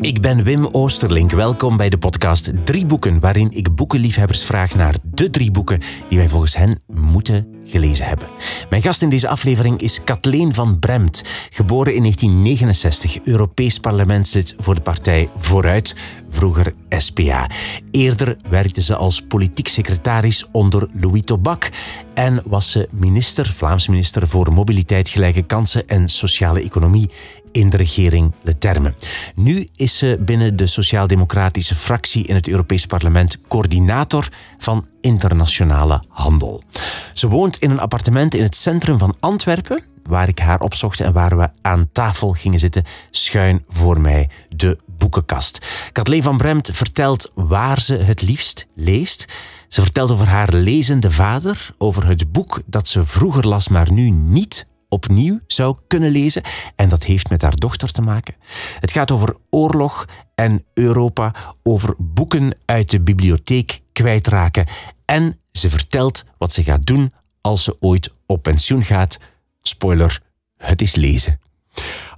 Ik ben Wim Oosterlink. Welkom bij de podcast Drie Boeken, waarin ik boekenliefhebbers vraag naar de drie boeken die wij volgens hen moeten gelezen hebben. Mijn gast in deze aflevering is Kathleen van Bremt, geboren in 1969, Europees parlementslid voor de partij Vooruit, vroeger SPA. Eerder werkte ze als politiek secretaris onder Louis Tobac en was ze minister, Vlaams minister voor mobiliteit, gelijke kansen en sociale economie in de regering Leterme. Nu is ze binnen de sociaal-democratische fractie in het Europees Parlement coördinator van internationale handel. Ze woont in een appartement in het centrum van Antwerpen, waar ik haar opzocht en waar we aan tafel gingen zitten, schuin voor mij de boekenkast. Kathleen van Bremt vertelt waar ze het liefst leest. Ze vertelt over haar lezende vader, over het boek dat ze vroeger las, maar nu niet opnieuw zou kunnen lezen. En dat heeft met haar dochter te maken. Het gaat over oorlog en Europa, over boeken uit de bibliotheek kwijtraken. En ze vertelt wat ze gaat doen als ze ooit op pensioen gaat. Spoiler, het is lezen.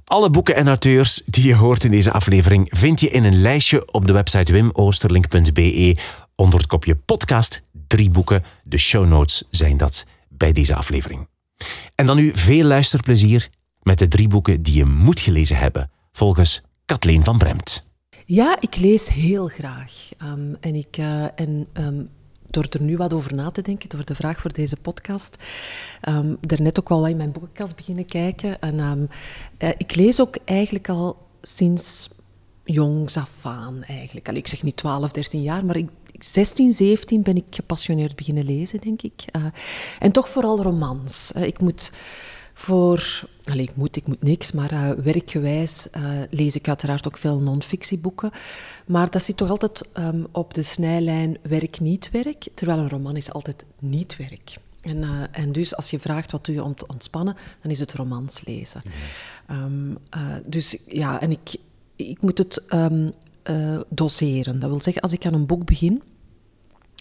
Alle boeken en auteurs die je hoort in deze aflevering vind je in een lijstje op de website wimoosterlink.be onder het kopje podcast. Drie boeken. De show notes zijn dat bij deze aflevering. En dan nu veel luisterplezier met de drie boeken die je moet gelezen hebben, volgens Kathleen van Bremt. Ja, ik lees heel graag. Um, en ik, uh, en, um, door er nu wat over na te denken, door de vraag voor deze podcast, um, daarnet ook wel wat in mijn boekenkast beginnen kijken. En uh, ik lees ook eigenlijk al sinds jongs af aan eigenlijk. Ik zeg niet 12, 13 jaar, maar ik, 16, 17 ben ik gepassioneerd beginnen lezen, denk ik. Uh, en toch vooral romans. Uh, ik moet voor... Allez, ik moet, ik moet niks, maar uh, werkgewijs lees ik uiteraard ook veel non-fictieboeken. Maar dat zit toch altijd um, op de snijlijn werk-niet-werk, terwijl een roman is altijd niet-werk. En, uh, en, dus als je vraagt wat doe je om te ontspannen, dan is het romans lezen. Um, uh, dus ja, en ik, ik moet het um, uh, doseren. Dat wil zeggen, als ik aan een boek begin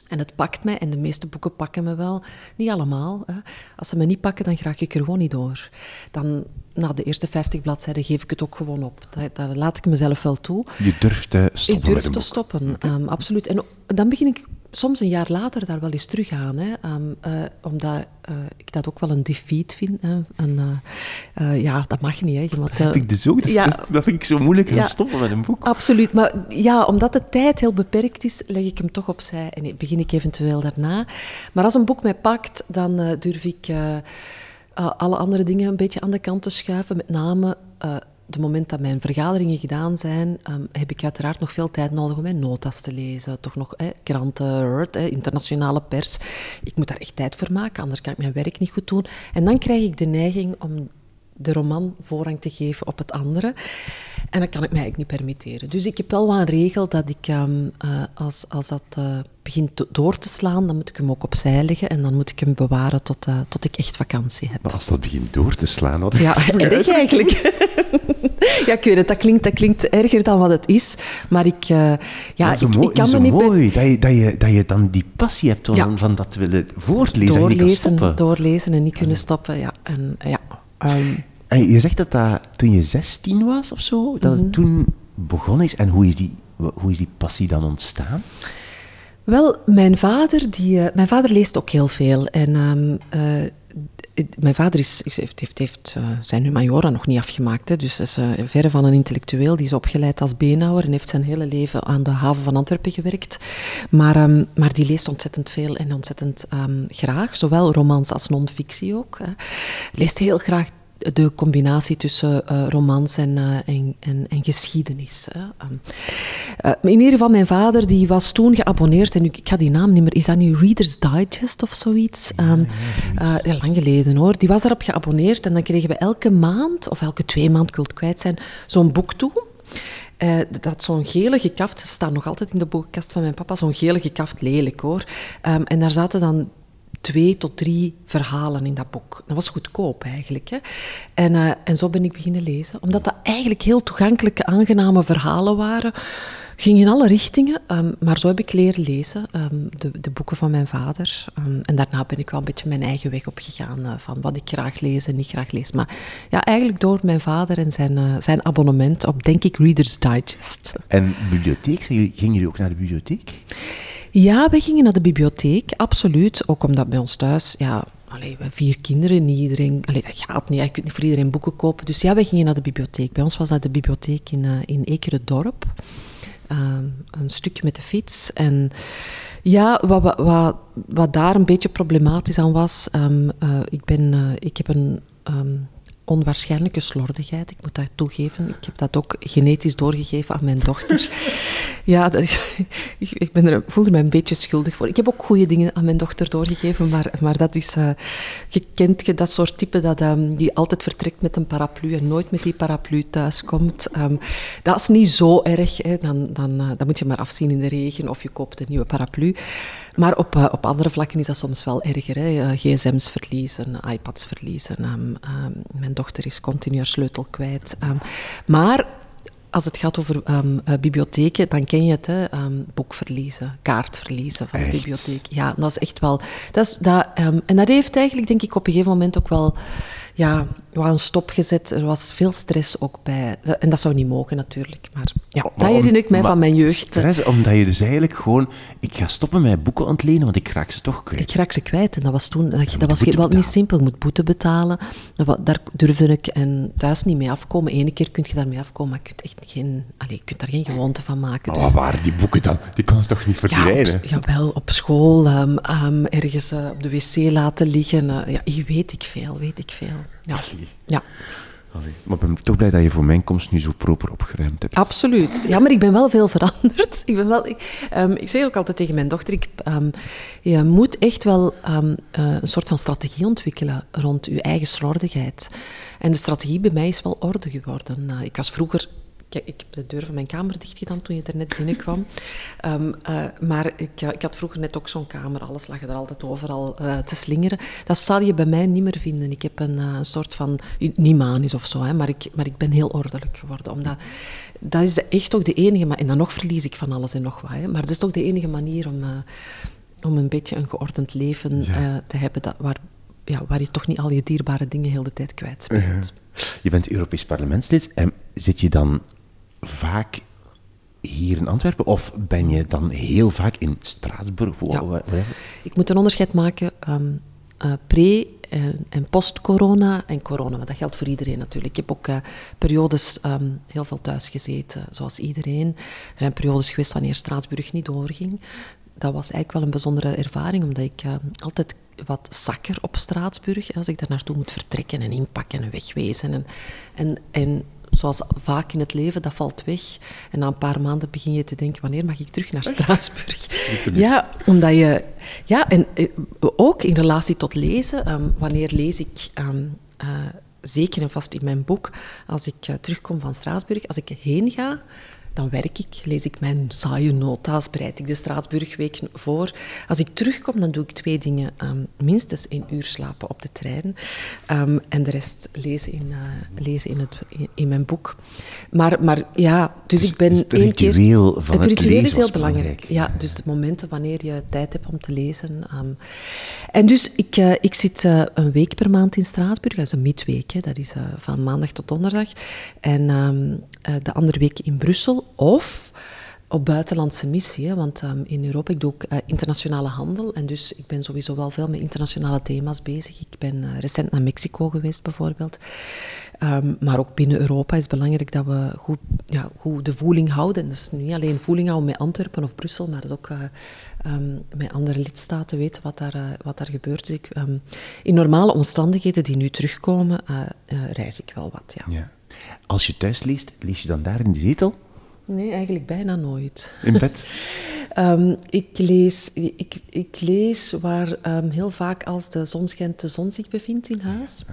en het pakt mij, en de meeste boeken pakken me wel, niet allemaal. Hè. Als ze me niet pakken, dan raak ik er gewoon niet door. Dan, na de eerste 50 bladzijden geef ik het ook gewoon op. Dat, dat laat ik mezelf wel toe. Je durft te stoppen. Ik durf te stoppen, okay. um, absoluut. En dan begin ik soms een jaar later daar wel eens terug aan. Hè, um, uh, omdat uh, ik dat ook wel een defeat vind. Hè. En, uh, ja, dat mag niet. Hè. Je moet, dat heb ik dus ook. Dat, ja, dat, dat vind ik zo moeilijk aan ja, stoppen met een boek. Absoluut. Maar ja, omdat de tijd heel beperkt is, leg ik hem toch opzij. En begin ik eventueel daarna. Maar als een boek mij pakt, dan durf ik alle andere dingen een beetje aan de kant te schuiven. Met name de moment dat mijn vergaderingen gedaan zijn, um, heb ik uiteraard nog veel tijd nodig om mijn notas te lezen. Toch nog kranten, eh, internationale pers. Ik moet daar echt tijd voor maken, anders kan ik mijn werk niet goed doen. En dan krijg ik de neiging om de roman voorrang te geven op het andere. En dat kan ik mij eigenlijk niet permitteren. Dus ik heb wel wel een regel dat ik, um, uh, als, als dat uh, begint door te slaan, dan moet ik hem ook opzij leggen en dan moet ik hem bewaren tot, uh, tot ik echt vakantie heb. Maar als dat begint door te slaan... Wat ja, erg eigenlijk. ja, ik weet het, dat klinkt, dat klinkt erger dan wat het is, maar ik... ja, ik, ik kan me niet... mooi dat je, dat, je, dat je dan die passie hebt om, ja. van dat te willen voortlezen doorlezen, en niet kan stoppen. Doorlezen en niet kunnen stoppen, ja. En, ja um, en je zegt dat dat toen je 16 was of zo, dat het mm -hmm. toen begonnen is. En hoe is die, hoe is die passie dan ontstaan? Wel, mijn vader, die, uh, mijn vader leest ook heel veel. En um, uh, mijn vader is, is, heeft, heeft, heeft uh, zijn humaniora nog niet afgemaakt. Hè, dus is uh, verre van een intellectueel. Die is opgeleid als beenhouwer en heeft zijn hele leven aan de haven van Antwerpen gewerkt. Maar, um, maar die leest ontzettend veel en ontzettend um, graag. Zowel romans als non-fictie ook. Hè. Leest heel graag de combinatie tussen uh, romans en, uh, en, en, en, geschiedenis. Hè. Um, uh, in ieder geval, mijn vader die was toen geabonneerd, en ik ga die naam niet meer, is dat nu Reader's Digest of zoiets? Um, ja, ja, lang geleden hoor. Die was daarop geabonneerd en dan kregen we elke maand, of elke twee maanden, ik wil het kwijt zijn, zo'n boek toe. Uh, dat zo'n gele gekaft, staat nog altijd in de boekenkast van mijn papa, zo'n gele gekaft, lelijk hoor. Um, en daar zaten dan twee tot drie verhalen in dat boek. Dat was goedkoop eigenlijk. Hè? En, uh, en zo ben ik beginnen lezen. Omdat dat eigenlijk heel toegankelijke, aangename verhalen waren. ging in alle richtingen, ehm, maar zo heb ik leren lezen, ehm, de, de, boeken van mijn vader. Ehm, en daarna ben ik wel een beetje mijn eigen weg opgegaan uh, van wat ik graag lees en niet graag lees. Maar ja, eigenlijk door mijn vader en zijn, uh, zijn abonnement op, denk ik, Reader's Digest. En bibliotheek, gingen jullie ook naar de bibliotheek? Ja, we gingen naar de bibliotheek, absoluut. Ook omdat bij ons thuis, ja, allee, vier kinderen, niet iedereen... Allee, dat gaat niet, je kunt niet voor iedereen boeken kopen. Dus ja, we gingen naar de bibliotheek. Bij ons was dat de bibliotheek in, uh, in Ekeren-dorp. Uh, een stukje met de fiets. En ja, wat, wat, wat, daar een beetje problematisch aan was... Um, uh, ik, ben, ik heb een... Um, onwaarschijnlijke slordigheid. Ik moet dat toegeven. Ik heb dat ook genetisch doorgegeven aan mijn dochter. ja, dat is, ik, ben er, voelde me een beetje schuldig voor. Ik heb ook goede dingen aan mijn dochter doorgegeven, maar, maar dat is... Uh, je kent je dat soort type dat, um, die altijd vertrekt met een paraplu en nooit met die paraplu thuiskomt. Um, dat is niet zo erg. Hè. Dan, dan, uh, dan moet je maar afzien in de regen of je koopt een nieuwe paraplu. Maar op, uh, op andere vlakken is dat soms wel erger. Hè. gsm's verliezen, iPads verliezen. Um, mijn dochter is continu haar sleutel kwijt. Um, maar als het gaat over um, uh, bibliotheken, dan ken je het, hè? Um, boekverliezen, kaartverliezen van echt? de bibliotheek. Ja, dat is echt wel... Dat is, dat, en dat heeft eigenlijk, denk ik, op een gegeven moment ook wel ja, een stop gezet. Er was veel stress ook bij. En dat zou niet mogen, natuurlijk. Maar ja, maar dat herinner ik mij van mijn jeugd. Stress, omdat je dus eigenlijk gewoon... Ik ga stoppen met boeken ontlenen, want ik raak ze toch kwijt. Ik raak ze kwijt. En dat was toen... Dat, dat was wel niet simpel. Je moet boete betalen. Daar durfde ik en thuis niet mee afkomen. Eén keer kun je daarmee afkomen, maar je kunt, echt geen, allez, je kunt daar geen gewoonte van maken. Maar dus. wat waren die boeken dan? Die kon je toch niet verdwijnen? Ja, op, jawel, op school, um, um, ergens uh, op de wc laten liggen. Uh, ja, weet ik veel, weet ik veel. Ja. ja. Allee. Maar ik ben toch blij dat je voor mijn komst nu zo proper opgeruimd hebt. Absoluut. Ja, maar ik ben wel veel veranderd. Ik, ben wel, ik, um, ik zeg ook altijd tegen mijn dochter, ik, um, je moet echt wel um, uh, een soort van strategie ontwikkelen rond je eigen slordigheid. En de strategie bij mij is wel orde geworden. Uh, ik was vroeger ik, ik, heb de deur van mijn kamer dicht gedaan toen je er net binnenkwam. Um, uh, maar ik, uh, ik, had vroeger net ook zo'n kamer. Alles lag er altijd overal uh, te slingeren. Dat zal je bij mij niet meer vinden. Ik heb een soort van... Niet manisch of zo, hè, maar, ik, maar ik ben heel ordelijk geworden. Omdat, dat is echt ook de enige... En dan nog verlies ik van alles en nog wat. Hè, maar dat is toch de enige manier om, om een beetje een geordend leven ja. te hebben dat, waar, ja, waar je toch niet al je dierbare dingen heel de tijd kwijtspeelt. -huh. Je bent Europees parlementslid en zit je dan vaak hier in Antwerpen? Of ben je dan heel vaak in Straatsburg? Ja. Ik moet een onderscheid maken um, uh, pre- en, en post-corona en corona. Maar dat geldt voor iedereen natuurlijk. Ik heb ook uh, periodes um, heel veel thuis gezeten, zoals iedereen. Er zijn periodes geweest wanneer Straatsburg niet doorging. Dat was eigenlijk wel een bijzondere ervaring, omdat ik uh, altijd wat zakker op Straatsburg, als ik daar naartoe moet vertrekken en inpakken en wegwezen. En, en, en zoals vaak in het leven, dat valt weg. En na een paar maanden begin je te denken, wanneer mag ik terug naar Straatsburg? Ja, omdat je... Ja, en ook in relatie tot lezen. Um, wanneer lees ik... Um, uh, zeker en vast in mijn boek, als ik uh, terugkom van Straatsburg, als ik heen ga, dan werk ik, lees ik mijn saaie nota's, bereid ik de Straatsburgweek voor. Als ik terugkom, dan doe ik twee dingen. Um, minstens één uur slapen op de trein um, en de rest lezen in, uh, lezen in, het, in, in, mijn boek. Maar, maar ja, dus, dus ik ben dus het één keer... ritueel van het, het ritueel is heel belangrijk. Ja, dus de momenten wanneer je tijd hebt om te lezen. Um, en dus ik, uh, ik zit uh, een week per maand in Straatsburg. Dat is een midweek, hè. dat is van maandag tot donderdag. En de andere week in Brussel. Of op buitenlandse missie, hè, want um, in Europa ik doe ik uh, internationale handel en dus ik ben sowieso wel veel met internationale thema's bezig. Ik ben uh, recent naar Mexico geweest bijvoorbeeld, um, maar ook binnen Europa is het belangrijk dat we goed, ja, goed de voeling houden. Dus niet alleen voeling houden met Antwerpen of Brussel, maar dat ook uh, um, met andere lidstaten weten wat daar, wat daar gebeurt. Dus ik, in normale omstandigheden die nu terugkomen, reis ik wel wat. Ja. ja. Als je thuis leest, lees je dan daar in de zetel? Nee, eigenlijk bijna nooit. In bed? um, ik, lees, ik, ik lees waar um, heel vaak als de zon schijnt, de zon zich bevindt in huis.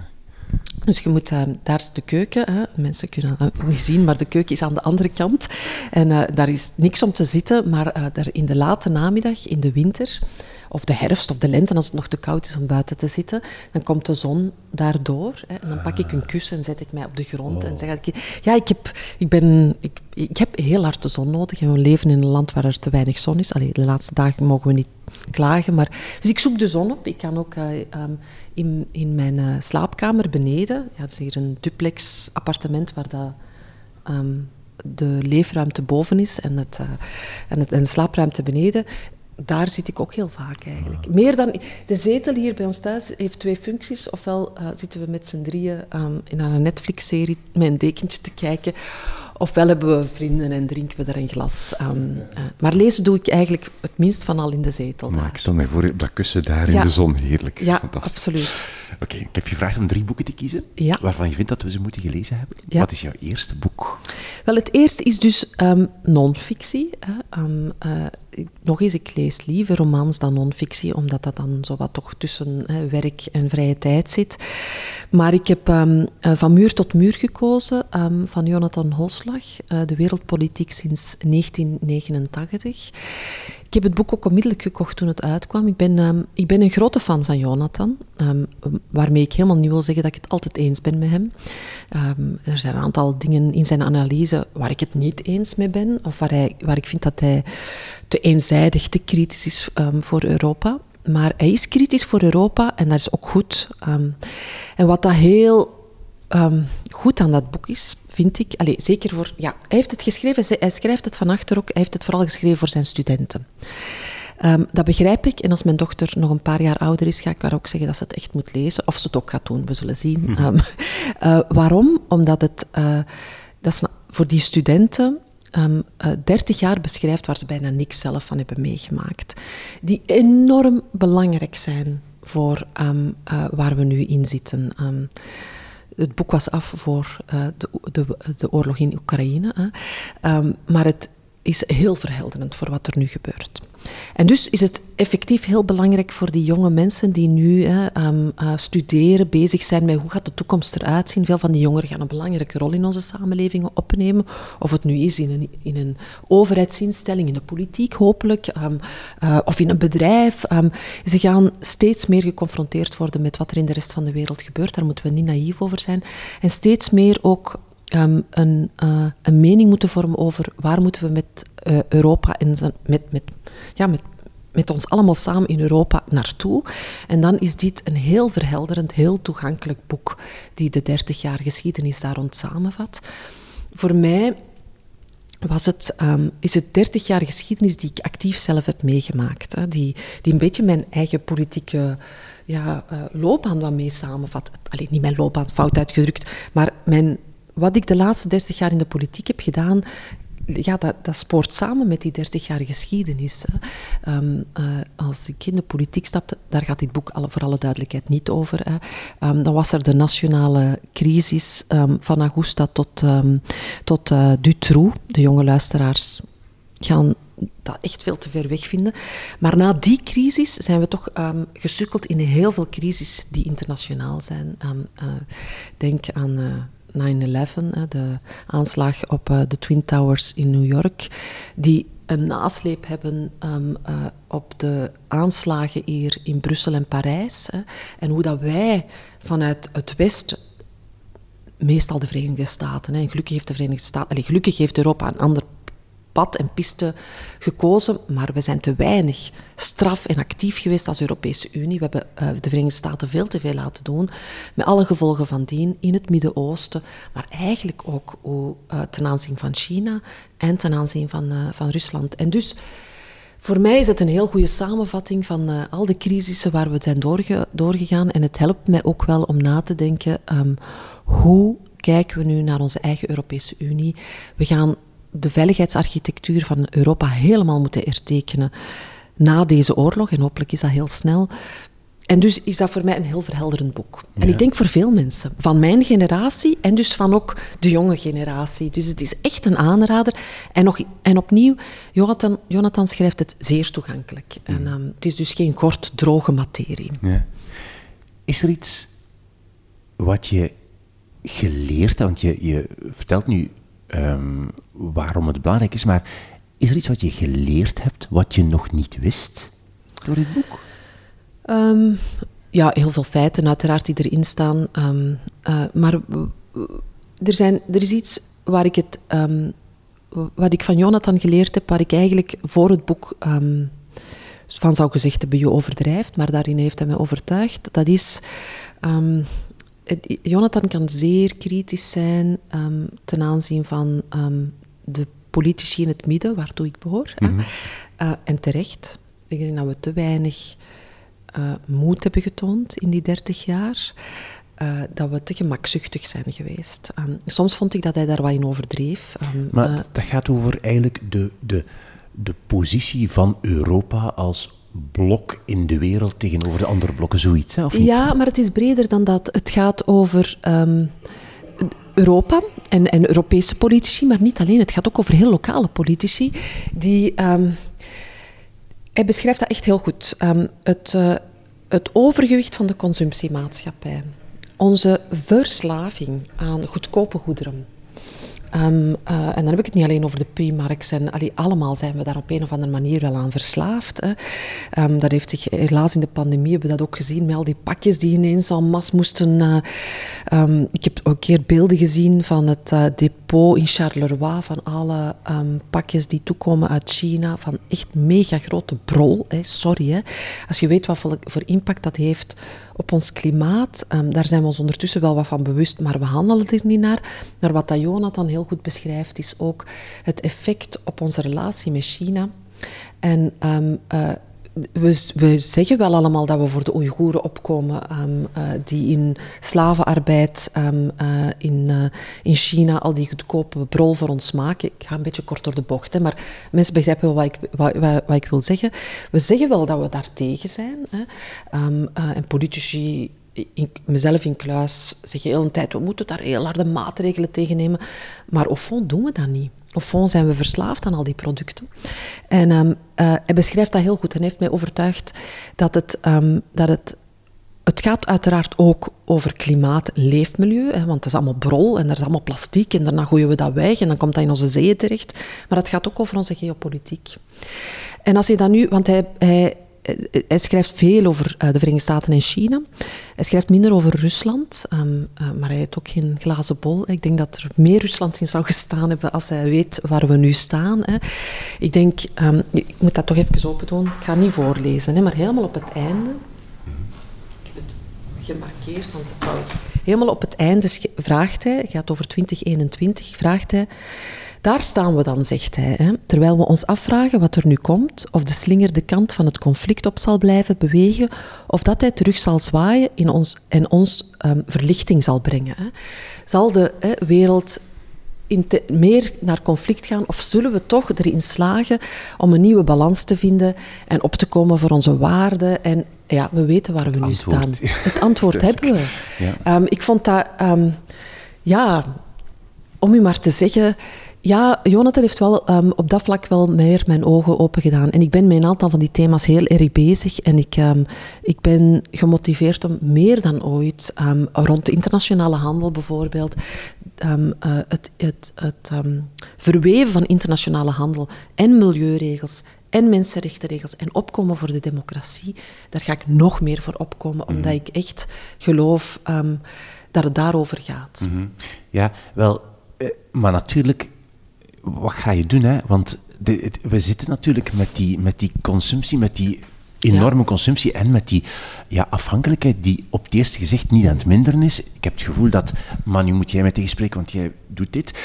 Dus je moet, uh, daar is de keuken. Hè. Mensen kunnen het niet zien, maar de keuken is aan de andere kant. En uh, daar is niks om te zitten, maar uh, daar in de late namiddag, in de winter, of de herfst of de lente, als het nog te koud is om buiten te zitten, dan komt de zon daardoor. Hè, en dan pak ik een kussen en zet ik mij op de grond oh. en zeg ik, ja, ik heb, ik, ben, ik, ik heb heel hard de zon nodig en we leven in een land waar er te weinig zon is. Allee, de laatste dagen mogen we niet klagen, maar... Dus ik zoek de zon op. Ik kan ook uh, um, in, in mijn uh, slaapkamer beneden, ja, het is hier een duplex appartement waar dat... Um, de leefruimte boven is en, het, uh, en, het, en de slaapruimte beneden daar zit ik ook heel vaak eigenlijk. Meer dan... De zetel hier bij ons thuis heeft twee functies. Ofwel uh, zitten we met z'n drieën um, in een Netflix-serie met een dekentje te kijken. Ofwel hebben we vrienden en drinken we er een glas. Um, uh, maar lezen doe ik eigenlijk het minst van al in de zetel. Maar ik stel mij voor op dat kussen daar ja. in de zon. Heerlijk. Ja, absoluut. Oké, okay, ik heb je gevraagd om drie boeken te kiezen. Ja. Waarvan je vindt dat we ze moeten gelezen hebben. Ja. Wat is jouw eerste boek? Wel, het eerste is dus um, non-fictie. Uh, nog eens, ik lees liever romans dan non-fictie, omdat dat dan zo wat toch tussen hè, werk en vrije tijd zit. Maar ik heb um, uh, Van Muur tot Muur gekozen, um, van Jonathan Holslag, uh, De wereldpolitiek sinds 1989. Ik heb het boek ook onmiddellijk gekocht toen het uitkwam. Ik ben, um, ik ben een grote fan van Jonathan, waarmee ik helemaal niet wil zeggen dat ik het altijd eens ben met hem. er zijn een aantal dingen in zijn analyse waar ik het niet eens mee ben, of waar, hij, waar ik vind dat hij te eenzijdig, te kritisch is voor Europa. Maar hij is kritisch voor Europa en dat is ook goed. Um, en wat dat heel um, goed aan dat boek is, vind ik, allez, zeker voor... Ja, hij heeft het geschreven, hij schrijft het van achter ook, hij heeft het vooral geschreven voor zijn studenten. Um, dat begrijp ik. En als mijn dochter nog een paar jaar ouder is, ga ik haar ook zeggen dat ze het echt moet lezen. Of ze het ook gaat doen, we zullen zien. Mm -hmm. uh, waarom? Omdat het... Uh, dat is voor die studenten um, uh, 30 jaar beschrijft waar ze bijna niks zelf van hebben meegemaakt. Die enorm belangrijk zijn voor um, uh, waar we nu in zitten. Um, het boek was af voor uh, de, de, de, oorlog in Oekraïne. maar het is heel verhelderend voor wat er nu gebeurt. En dus is het effectief heel belangrijk voor die jonge mensen die nu hè, um, uh, studeren, bezig zijn met hoe gaat de toekomst eruit zien. Veel van die jongeren gaan een belangrijke rol in onze samenlevingen opnemen. Of het nu is in een, in een overheidsinstelling, in de politiek hopelijk, um, uh, of in een bedrijf. Um, ze gaan steeds meer geconfronteerd worden met wat er in de rest van de wereld gebeurt. Daar moeten we niet naïef over zijn. En steeds meer ook Um, een, uh, een, mening moeten vormen over waar moeten we met uh, Europa en met, met, ja, met, met ons allemaal samen in Europa naartoe. En dan is dit een heel verhelderend, heel toegankelijk boek die de 30 jaar geschiedenis daar rond samenvat. Voor mij was het, um, is het 30 jaar geschiedenis die ik actief zelf heb meegemaakt. Hè, die, die een beetje mijn eigen politieke ja, uh, loopbaan wat mee samenvat. Alleen niet mijn loopbaan, fout uitgedrukt, maar mijn wat ik de laatste 30 jaar in de politiek heb gedaan, ja, dat, dat spoort samen met die 30 jaar geschiedenis. Um, uh, als ik in de politiek stapte, daar gaat dit boek alle, voor alle duidelijkheid niet over. Um, dan was er de nationale crisis um, van Augusta tot, tot uh, Dutroux. De jonge luisteraars gaan dat echt veel te ver weg vinden. Maar na die crisis zijn we toch gesukkeld in heel veel crisis die internationaal zijn. Uh, denk aan 9-11, de aanslag op uh, de Twin Towers in New York, die een nasleep hebben um, uh, op de aanslagen hier in Brussel en Parijs. Hè, en hoe dat wij vanuit het Westen, meestal de Verenigde Staten, hè, gelukkig heeft de Verenigde Staten, allez, gelukkig heeft Europa een ander pad en piste gekozen, maar we zijn te weinig straf en actief geweest als Europese Unie. We hebben uh, de Verenigde Staten veel te veel laten doen, met alle gevolgen van dien in het Midden-Oosten, maar eigenlijk ook uh, ten aanzien van China en ten aanzien van, uh, van Rusland. En dus voor mij is het een heel goede samenvatting van al de crisissen waar we zijn doorge doorgegaan. En het helpt mij ook wel om na te denken, um, hoe kijken we nu naar onze eigen Europese Unie? We gaan de veiligheidsarchitectuur van Europa helemaal moeten hertekenen na deze oorlog. En hopelijk is dat heel snel. En dus is dat voor mij een heel verhelderend boek. Ja. En ik denk voor veel mensen, van mijn generatie en dus van ook de jonge generatie. Dus het is echt een aanrader. En, nog, en opnieuw, Jonathan, Jonathan schrijft het zeer toegankelijk. En um, het is dus geen kort, droge materie. Ja. Is er iets wat je geleerd? Want je, je vertelt nu ehm, waarom het belangrijk is, maar is er iets wat je geleerd hebt wat je nog niet wist door dit boek? Ehm, ja, heel veel feiten uiteraard die erin staan. Ehm, eh, maar er, zijn, er is iets waar ik het, wat ik van Jonathan geleerd heb, waar ik eigenlijk voor het boek van zou gezegd hebben, je overdrijft, maar daarin heeft hij me overtuigd. Dat is, Jonathan kan zeer kritisch zijn ten aanzien van de politici in het midden, waartoe ik behoor. Mm en terecht. Ik denk dat we te weinig uh, moed hebben getoond in die dertig jaar. Uh, dat we te gemakzuchtig zijn geweest. soms vond ik dat hij daar wat in overdreef. maar dat gaat over eigenlijk de, de, de positie van Europa als blok in de wereld tegenover de andere blokken, zoiets, hè, of niet? Ja, maar het is breder dan dat. Het gaat over um, Europa en, en, Europese politici, maar niet alleen. Het gaat ook over heel lokale politici. Die, um, hij beschrijft dat echt heel goed. Um, het, uh, het overgewicht van de consumptiemaatschappij. Onze verslaving aan goedkope goederen. Um, uh, en dan heb ik het niet alleen over de Primarks. En allemaal zijn we daar op een of andere manier wel aan verslaafd. Hè. Um, dat heeft zich helaas in de pandemie hebben we dat ook gezien met al die pakjes die ineens al mas moesten. Uh, um, ik heb ook een keer beelden gezien van het uh, depot in Charleroi van alle pakjes die toekomen uit China. Van echt mega grote brol. Hè. Sorry, hè. als je weet wat voor, voor impact dat heeft op ons klimaat. daar zijn we ons ondertussen wel wat van bewust, maar we handelen er niet naar. Maar wat dat Jonathan heel goed beschrijft, is ook het effect op onze relatie met China. En um, uh, we, zeggen wel allemaal dat we voor de Oeigoeren opkomen, um, uh, die in slavenarbeid um, uh, in, in China al die goedkope brol voor ons maken. Ik ga een beetje kort door de bocht, hè, maar mensen begrijpen wel wat ik, wat, wat, ik wil zeggen. We zeggen wel dat we daar tegen zijn. Hè. En politici in, mezelf in kluis zeg heel een tijd, we moeten daar heel harde maatregelen tegen nemen. Maar fond doen we dat niet. Au fond zijn we verslaafd aan al die producten. En um, uh, hij beschrijft dat heel goed en heeft mij overtuigd dat het, um, dat het het gaat uiteraard ook over klimaat, leefmilieu, hè, want het is allemaal brol en er is allemaal plastiek en daarna gooien we dat weg en dan komt dat in onze zeeën terecht. Maar het gaat ook over onze geopolitiek. En als je dat nu, want hij, hij, eh, hij schrijft veel over eh, de Verenigde Staten en China. Hij schrijft minder over Rusland, ehm, eh, maar hij heeft ook geen glazen bol. Ik denk dat er meer Rusland in zou gestaan hebben als hij weet waar we nu staan. Ik denk, um, ik moet dat toch even open doen. Ik ga niet voorlezen, maar helemaal op het einde. Ik heb het gemarkeerd, want helemaal op het einde vraagt hij, het gaat over 2021, vraagt hij. Daar staan we dan, zegt hij, hè, terwijl we ons afvragen wat er nu komt, of de slinger de kant van het conflict op zal blijven bewegen, of dat hij terug zal zwaaien in ons, en ons um, verlichting zal brengen. Hè. Zal de hè, wereld meer naar conflict gaan? Of zullen we toch erin slagen om een nieuwe balans te vinden en op te komen voor onze waarden? En ja, we weten waar we nu staan. Het antwoord hebben we. Ja. Um, ik vond dat, um, ja, om u maar te zeggen, ja, Jonathan heeft wel um, op dat vlak wel meer mijn ogen open gedaan. En ik ben met een aantal van die thema's heel erg bezig. En ik, um, ik ben gemotiveerd om meer dan ooit um, rond de internationale handel bijvoorbeeld. Uh, het het, het verweven van internationale handel en milieuregels en mensenrechtenregels en opkomen voor de democratie, daar ga ik nog meer voor opkomen, omdat mhm. ik echt geloof dat het daarover gaat. Mm -hmm. Ja, wel, eh, maar natuurlijk wat ga je doen? Hè? Want de, we zitten natuurlijk met die, met die consumptie, met die enorme consumptie en met die ja, afhankelijkheid die op het eerste gezicht niet aan het minderen is. Ik heb het gevoel dat, maar nu moet jij mij tegenspreken, want jij doet dit,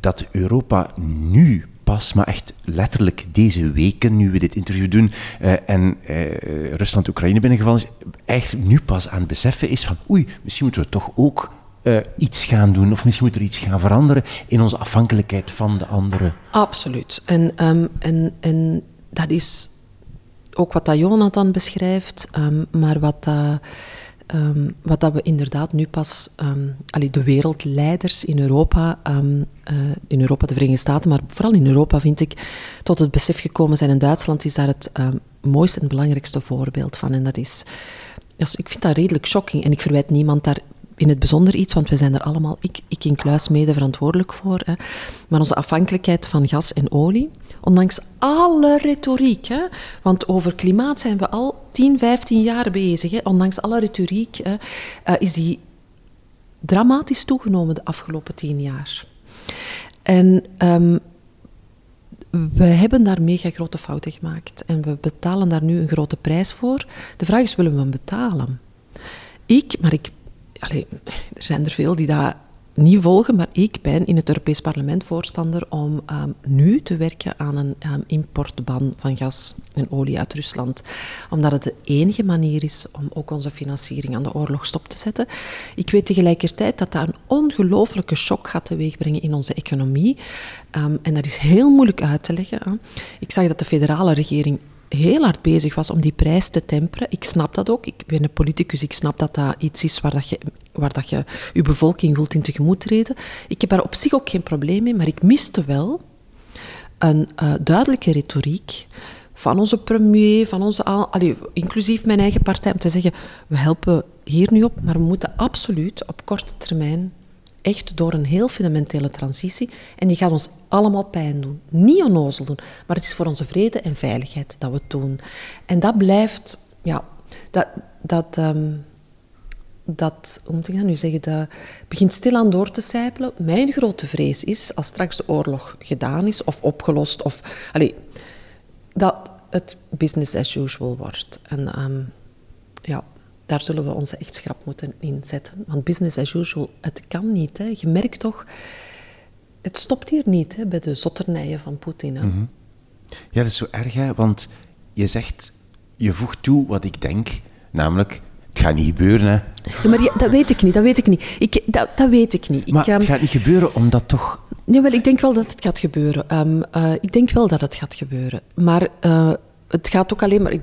dat Europa nu pas, maar echt letterlijk deze weken, nu we dit interview doen, uh, en uh, Rusland-Oekraïne binnengevallen is, echt nu pas aan het beseffen is van oei, misschien moeten we toch ook uh, iets gaan doen, of misschien moet er iets gaan veranderen in onze afhankelijkheid van de anderen. Absoluut. En, um, en, en dat is ook wat dat Jonathan beschrijft, um, maar wat dat. Um, wat dat we inderdaad nu pas, um, allee, de wereldleiders in Europa, uh, in Europa, de Verenigde Staten, maar vooral in Europa vind ik, tot het besef gekomen zijn. En Duitsland is daar het mooiste en belangrijkste voorbeeld van. En dat is, dus ik vind dat redelijk shocking. En ik verwijt niemand daar in het bijzonder iets, want we zijn er allemaal, ik, ik in Kluis, mede verantwoordelijk voor. Hè. Maar onze afhankelijkheid van gas en olie, ondanks alle retoriek, hè, want over klimaat zijn we al 10, 15 jaar bezig, hè, ondanks alle retoriek, hè, uh, is die dramatisch toegenomen de afgelopen 10 jaar. En um, we hebben daar mega grote fouten gemaakt en we betalen daar nu een grote prijs voor. De vraag is, willen we hem betalen? Ik, maar ik, er zijn er veel die dat niet volgen, maar ik ben in het Europees Parlement voorstander om um, nu te werken aan een um, importban van gas en olie uit Rusland. Omdat het de enige manier is om ook onze financiering aan de oorlog stop te zetten. Ik weet tegelijkertijd dat dat een ongelooflijke shock gaat teweegbrengen in onze economie. Um, en dat is heel moeilijk uit te leggen. Ik zag dat de federale regering heel hard bezig was om die prijs te temperen. Ik snap dat ook. Ik ben een politicus, ik snap dat dat iets is waar, dat je, waar dat je je bevolking wilt in tegemoet treden. Ik heb daar op zich ook geen probleem mee, maar ik miste wel een uh, duidelijke retoriek van onze premier, van onze, allee, inclusief mijn eigen partij, om te zeggen, we helpen hier nu op, maar we moeten absoluut op korte termijn echt door een heel fundamentele transitie. En die gaat ons allemaal pijn doen. Niet onnozel doen, maar het is voor onze vrede en veiligheid dat we het doen. En dat blijft, ja, dat, dat, um, dat hoe moet ik nu zeggen, dat begint stilaan door te sijpelen. Mijn grote vrees is, als straks de oorlog gedaan is of opgelost, of, allez, dat het business as usual wordt. En um, ja, daar zullen we onze echt schrap moeten inzetten. Want business as usual, het kan niet. Hè. Je merkt toch, het stopt hier niet hè, bij de zotternijen van Poetin. Mm -hmm. Ja, dat is zo erg, hè, want je zegt, je voegt toe wat ik denk, namelijk, het gaat niet gebeuren. Hè. Ja, maar ja, dat weet ik niet, dat weet ik niet. Ik, dat, dat weet ik niet. Maar ik, um, het gaat niet gebeuren omdat toch... Ja, wel, ik denk wel dat het gaat gebeuren. Um, uh, ik denk wel dat het gaat gebeuren. Maar... Uh, het gaat ook alleen maar.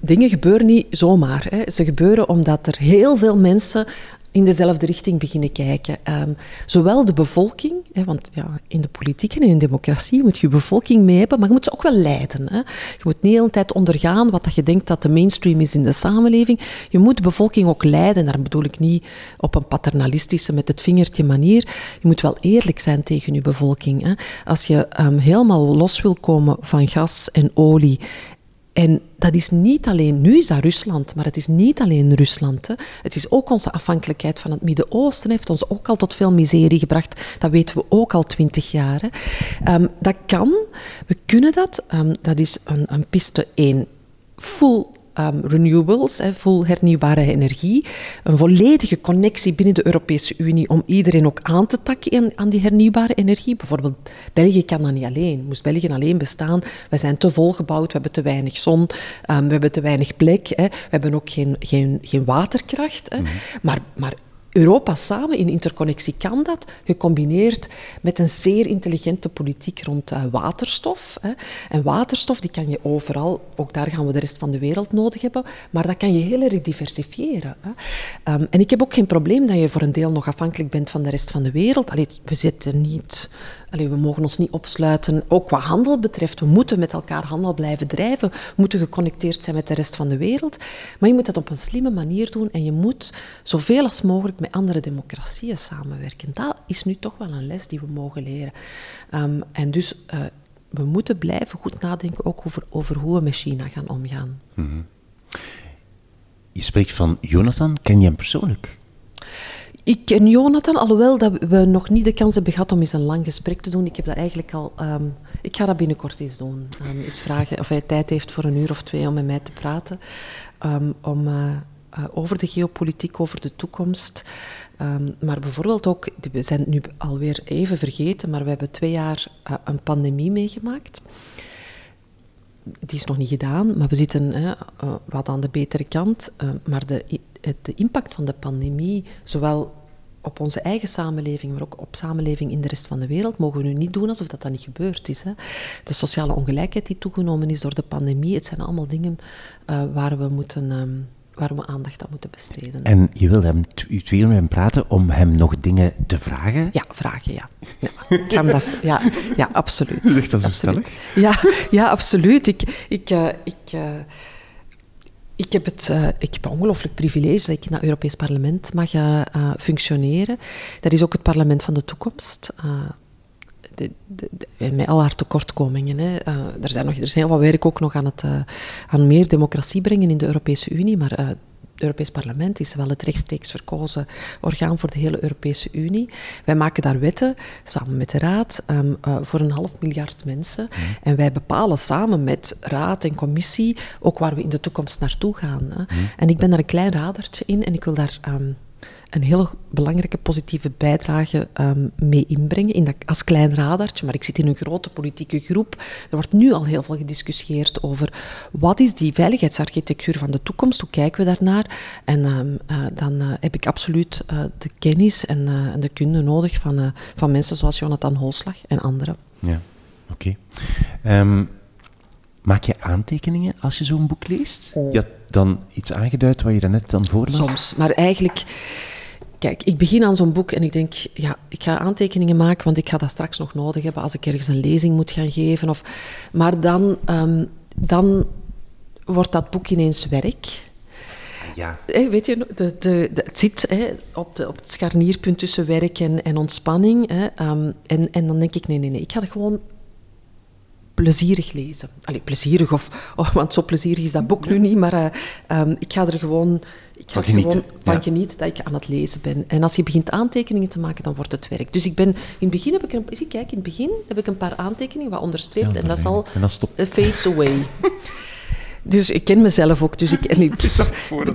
Dingen gebeuren niet zomaar. Hè. Ze gebeuren omdat er heel veel mensen in dezelfde richting beginnen kijken. Um, zowel de bevolking, hè, want ja, in de politiek en in de democratie moet je bevolking mee hebben, maar je moet ze ook wel leiden. Hè. Je moet niet de hele tijd ondergaan wat dat je denkt dat de mainstream is in de samenleving. Je moet de bevolking ook leiden. Daar bedoel ik niet op een paternalistische, met het vingertje manier. Je moet wel eerlijk zijn tegen je bevolking. Hè. Als je um, helemaal los wil komen van gas en olie en dat is niet alleen, nu is dat Rusland, maar het is niet alleen Rusland. Hè. Het is ook onze afhankelijkheid van het Midden-Oosten, heeft ons ook al tot veel miserie gebracht. Dat weten we ook al twintig jaar. Um, dat kan, we kunnen dat. Um, dat is een, een piste 1 full um, renewables, hè, vol hernieuwbare energie. Een volledige connectie binnen de Europese Unie om iedereen ook aan te takken aan die hernieuwbare energie. Bijvoorbeeld, België kan dat niet alleen. Moest België alleen bestaan? We zijn te vol gebouwd, we hebben te weinig zon, um, we hebben te weinig plek, hè. we hebben ook geen, geen, geen waterkracht. Hè. Mm -hmm. maar, maar Europa samen in interconnectie kan dat, gecombineerd met een zeer intelligente politiek rond uh, waterstof. En waterstof die kan je overal, ook daar gaan we de rest van de wereld nodig hebben, maar dat kan je heel erg diversifiëren. Um, en ik heb ook geen probleem dat je voor een deel nog afhankelijk bent van de rest van de wereld. Allee, we zitten niet We mogen ons niet opsluiten, ook wat handel betreft. We moeten met elkaar handel blijven drijven. We moeten geconnecteerd zijn met de rest van de wereld. Maar je moet dat op een slimme manier doen en je moet zoveel als mogelijk met andere democratieën samenwerken. Dat is nu toch wel een les die we mogen leren. Um, en dus uh, we moeten blijven goed nadenken ook over, over hoe we met China gaan omgaan. -hmm. Je spreekt van Jonathan. Ken je hem persoonlijk? Ik ken Jonathan, alhoewel dat we nog niet de kans hebben gehad om eens een lang gesprek te doen. Ik heb dat eigenlijk al... Um, ik ga dat binnenkort eens doen. Um, eens vragen of hij tijd heeft voor een uur of twee om met mij te praten. Um, om, uh, uh, over de geopolitiek, over de toekomst. maar bijvoorbeeld ook, we zijn het nu alweer even vergeten, maar we hebben twee jaar uh, een pandemie meegemaakt die is nog niet gedaan, maar we zitten wat aan de betere kant. Maar de, de impact van de pandemie, zowel op onze eigen samenleving, maar ook op samenleving in de rest van de wereld, mogen we nu niet doen alsof dat, dat niet gebeurd is. Hè. De sociale ongelijkheid die toegenomen is door de pandemie, het zijn allemaal dingen uh, waar we moeten... Um, waar we aandacht aan moeten besteden. En je wilde hem, u twee met hem praten om hem nog dingen te vragen? Ja, vragen, ja. ja. Ik ga hem dat, ja, ja, absoluut. Zegt dat zo stellig? Ja, ja, absoluut. Ik, ik, uh, ik, uh, ik heb het uh, ik heb ongelooflijk privilege dat ik in het Europees Parlement mag uh, functioneren. Dat is ook het parlement van de toekomst. De, de, met al haar tekortkomingen. Hè. er, zijn nog, er is heel wat werk ook nog aan, het, aan meer democratie brengen in de Europese Unie, maar Europees Parlement is wel het rechtstreeks verkozen orgaan voor de hele Europese Unie. Wij maken daar wetten samen met de Raad um, uh, voor een half miljard mensen. Mm. En wij bepalen samen met Raad en Commissie ook waar we in de toekomst naartoe gaan. Hè. Mm. En ik ben daar een klein radertje in en ik wil daar um, een hele belangrijke positieve bijdrage um, mee inbrengen in dat, als klein radartje. Maar ik zit in een grote politieke groep. Er wordt nu al heel veel gediscussieerd over wat is die veiligheidsarchitectuur van de toekomst, hoe kijken we daarnaar. En um, uh, dan uh, heb ik absoluut uh, de kennis en, en, de kunde nodig van, van mensen zoals Jonathan Holslag en anderen. Ja, oké. Okay. Um, maak je aantekeningen als je zo'n boek leest? Oh. Je had dan iets aangeduid wat je daarnet dan voorlas? Soms, maar eigenlijk Kijk, ik begin aan zo'n boek en ik denk, ja, ik ga aantekeningen maken, want ik ga dat straks nog nodig hebben als ik ergens een lezing moet gaan geven. Of, maar dan, um, dan wordt dat boek ineens werk. Ja. Hey, weet je, de, de, de, het zit op, de, op het scharnierpunt tussen werk en, en ontspanning. Hè, um, en, en dan denk ik, nee, nee, nee, ik ga dat gewoon plezierig lezen. Allee, plezierig, of, oh, want zo plezierig is dat boek nu niet, maar uh, um, ik ga er gewoon ik ga van gewoon van ja. genieten dat ik aan het lezen ben. En als je begint aantekeningen te maken, dan wordt het werk. Dus ik ben, in het begin heb ik een, zie, kijk, in het begin heb ik een paar aantekeningen wat onderstreept ja, en dat is al uh, fades away. dus ik ken mezelf ook. Dus ik, en ik,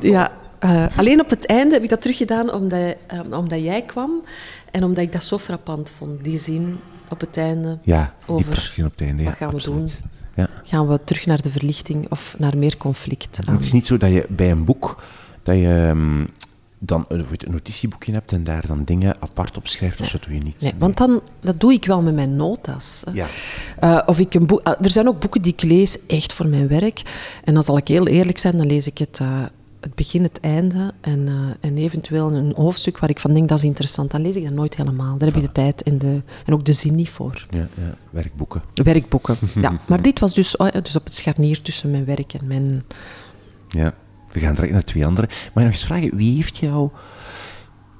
ja, uh, alleen op het einde heb ik dat teruggedaan omdat, um, omdat jij kwam en omdat ik dat zo frappant vond, die zin op het einde. Ja, over die op het einde. Wat gaan we absoluut. doen? Ja. Gaan we terug naar de verlichting of naar meer conflict? Het is niet zo dat je bij een boek dat je um, dan een, notitieboekje hebt en daar dan dingen apart op schrijft, of dat doe je niet. Nee, want dan, dat doe ik wel met mijn notas. Ja. Uh, of ik een boek, uh, er zijn ook boeken die ik lees echt voor mijn werk. En dan zal ik heel eerlijk zijn, dan lees ik het, uh, het begin, het einde en, en eventueel een hoofdstuk waar ik van denk dat is interessant. Dan lees ik dat nooit helemaal. Daar heb je de tijd en, de, en ook de zin niet voor. Ja, ja. werkboeken. Werkboeken, ja. Maar dit was dus, oh dus op het scharnier tussen mijn werk en mijn... Ja. We gaan direct naar twee andere. Maar nog eens vragen, wie heeft jou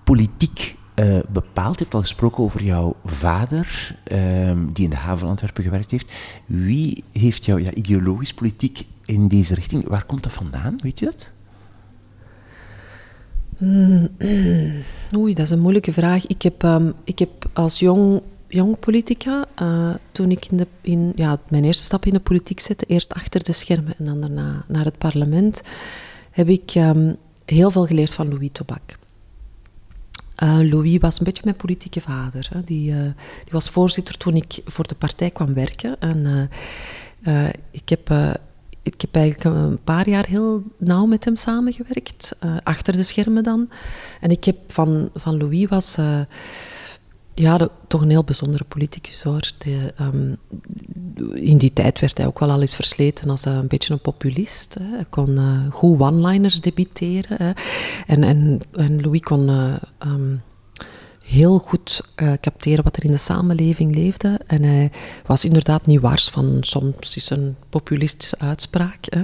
politiek uh, bepaald? Je hebt al gesproken over jouw vader, um, die in de haven van Antwerpen gewerkt heeft. Wie heeft jou ja, ideologisch politiek in deze richting? Waar komt dat vandaan? Weet je dat? Mm, oei, dat is een moeilijke vraag. Ik heb, um, ik heb als jong, jong politica, uh, toen ik in, de, in ja, mijn eerste stap in de politiek zette, eerst achter de schermen en dan daarna naar het parlement, heb ik um, heel veel geleerd van Louis Tobak. Uh, Louis was een beetje mijn politieke vader. Hè. Die, uh, die, was voorzitter toen ik voor de partij kwam werken. En ik, heb, ik heb eigenlijk een paar jaar heel nauw met hem samengewerkt, achter de schermen dan. En ik heb van, van Louis was ja, de, toch een heel bijzondere politicus hoor. De, um, in die tijd werd hij ook wel al eens versleten als een beetje een populist. Hè. Hij kon goed one-liners debiteren. Hè. En, en, en Louis kon um, heel goed capteren wat er in de samenleving leefde. En hij was inderdaad niet wars van soms is een populistische uitspraak. Hè.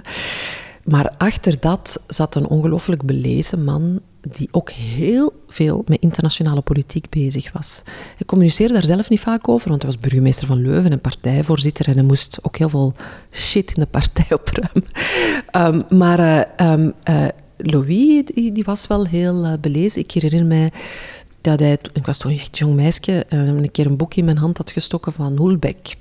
Maar achter dat zat een ongelooflijk belezen man die ook heel veel met internationale politiek bezig was. Hij communiceerde daar zelf niet vaak over, want hij was burgemeester van Leuven en partijvoorzitter en hij moest ook heel veel shit in de partij opruimen. Um, maar uh, um, uh, Louis, die, die, was wel heel uh, belezen. Ik herinner mij dat hij, ik was toen een echt jong meisje, een keer een boek in mijn hand had gestoken van Hulbeck.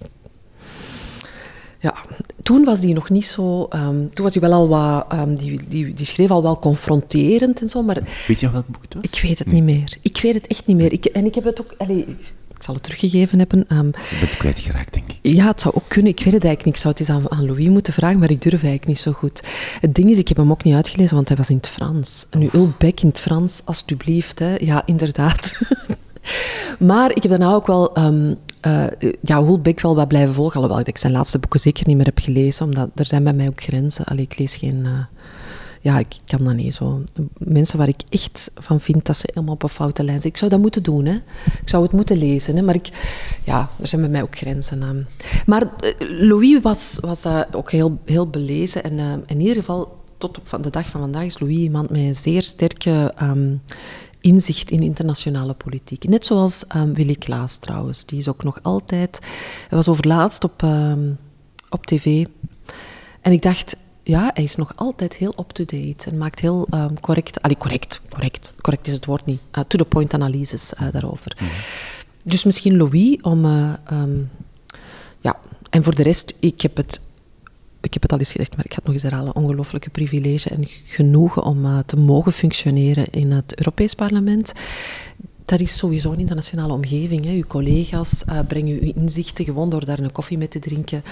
Ja, toen was die nog niet zo... Um, toen was hij wel al wat... Um, die, die, die schreef al wel confronterend en zo, maar... Weet je nog welk boek het was? Ik weet het nee. niet meer. Ik weet het echt niet meer. Ik, en ik heb het ook... Ik zal het teruggegeven hebben. Um, je bent kwijtgeraakt, denk ik. Ja, het zou ook kunnen. Ik weet het eigenlijk niet. Ik zou het eens aan, aan Louis moeten vragen, maar ik durf eigenlijk niet zo goed. Het ding is, ik heb hem ook niet uitgelezen, want hij was in het Frans. Nu Ulbeck in het Frans, alstublieft. Hè. Ja, inderdaad. maar ik heb daarna ook wel um, ja, Hulbeck wel wat blijven volgen. Alhoewel ik zijn laatste boeken zeker niet meer heb gelezen, omdat er zijn bij mij ook grenzen. Allee, ik lees geen... Uh, ja, ik kan dat niet zo. Mensen waar ik echt van vind dat ze helemaal op een foute lijn zijn. Ik zou dat moeten doen, hè. Ik zou het moeten lezen, hè. Maar ik... Ja, er zijn bij mij ook grenzen Maar uh, Louis was, was ook heel, heel belezen. En in ieder geval tot op de dag van vandaag is Louis iemand met een zeer sterke ehm, inzicht in internationale politiek. Net zoals um, Willy Klaas trouwens. Die is ook nog altijd... Hij was overlaatst op, op tv. En ik dacht, ja, hij is nog altijd heel up-to-date en maakt heel um, correct, allee, correct, correct, correct is het woord niet, uh, to-the-point analyses uh, daarover. Mhm. Dus misschien Louis om, uh, um, ja, en voor de rest, ik heb het, ik heb het al eens gezegd, maar ik ga het nog eens herhalen, ongelooflijke privilege en genoegen om te mogen functioneren in het Europees Parlement. Dat is sowieso een internationale omgeving. Hè. Uw collega's brengen uw inzichten gewoon door daar een koffie mee te drinken.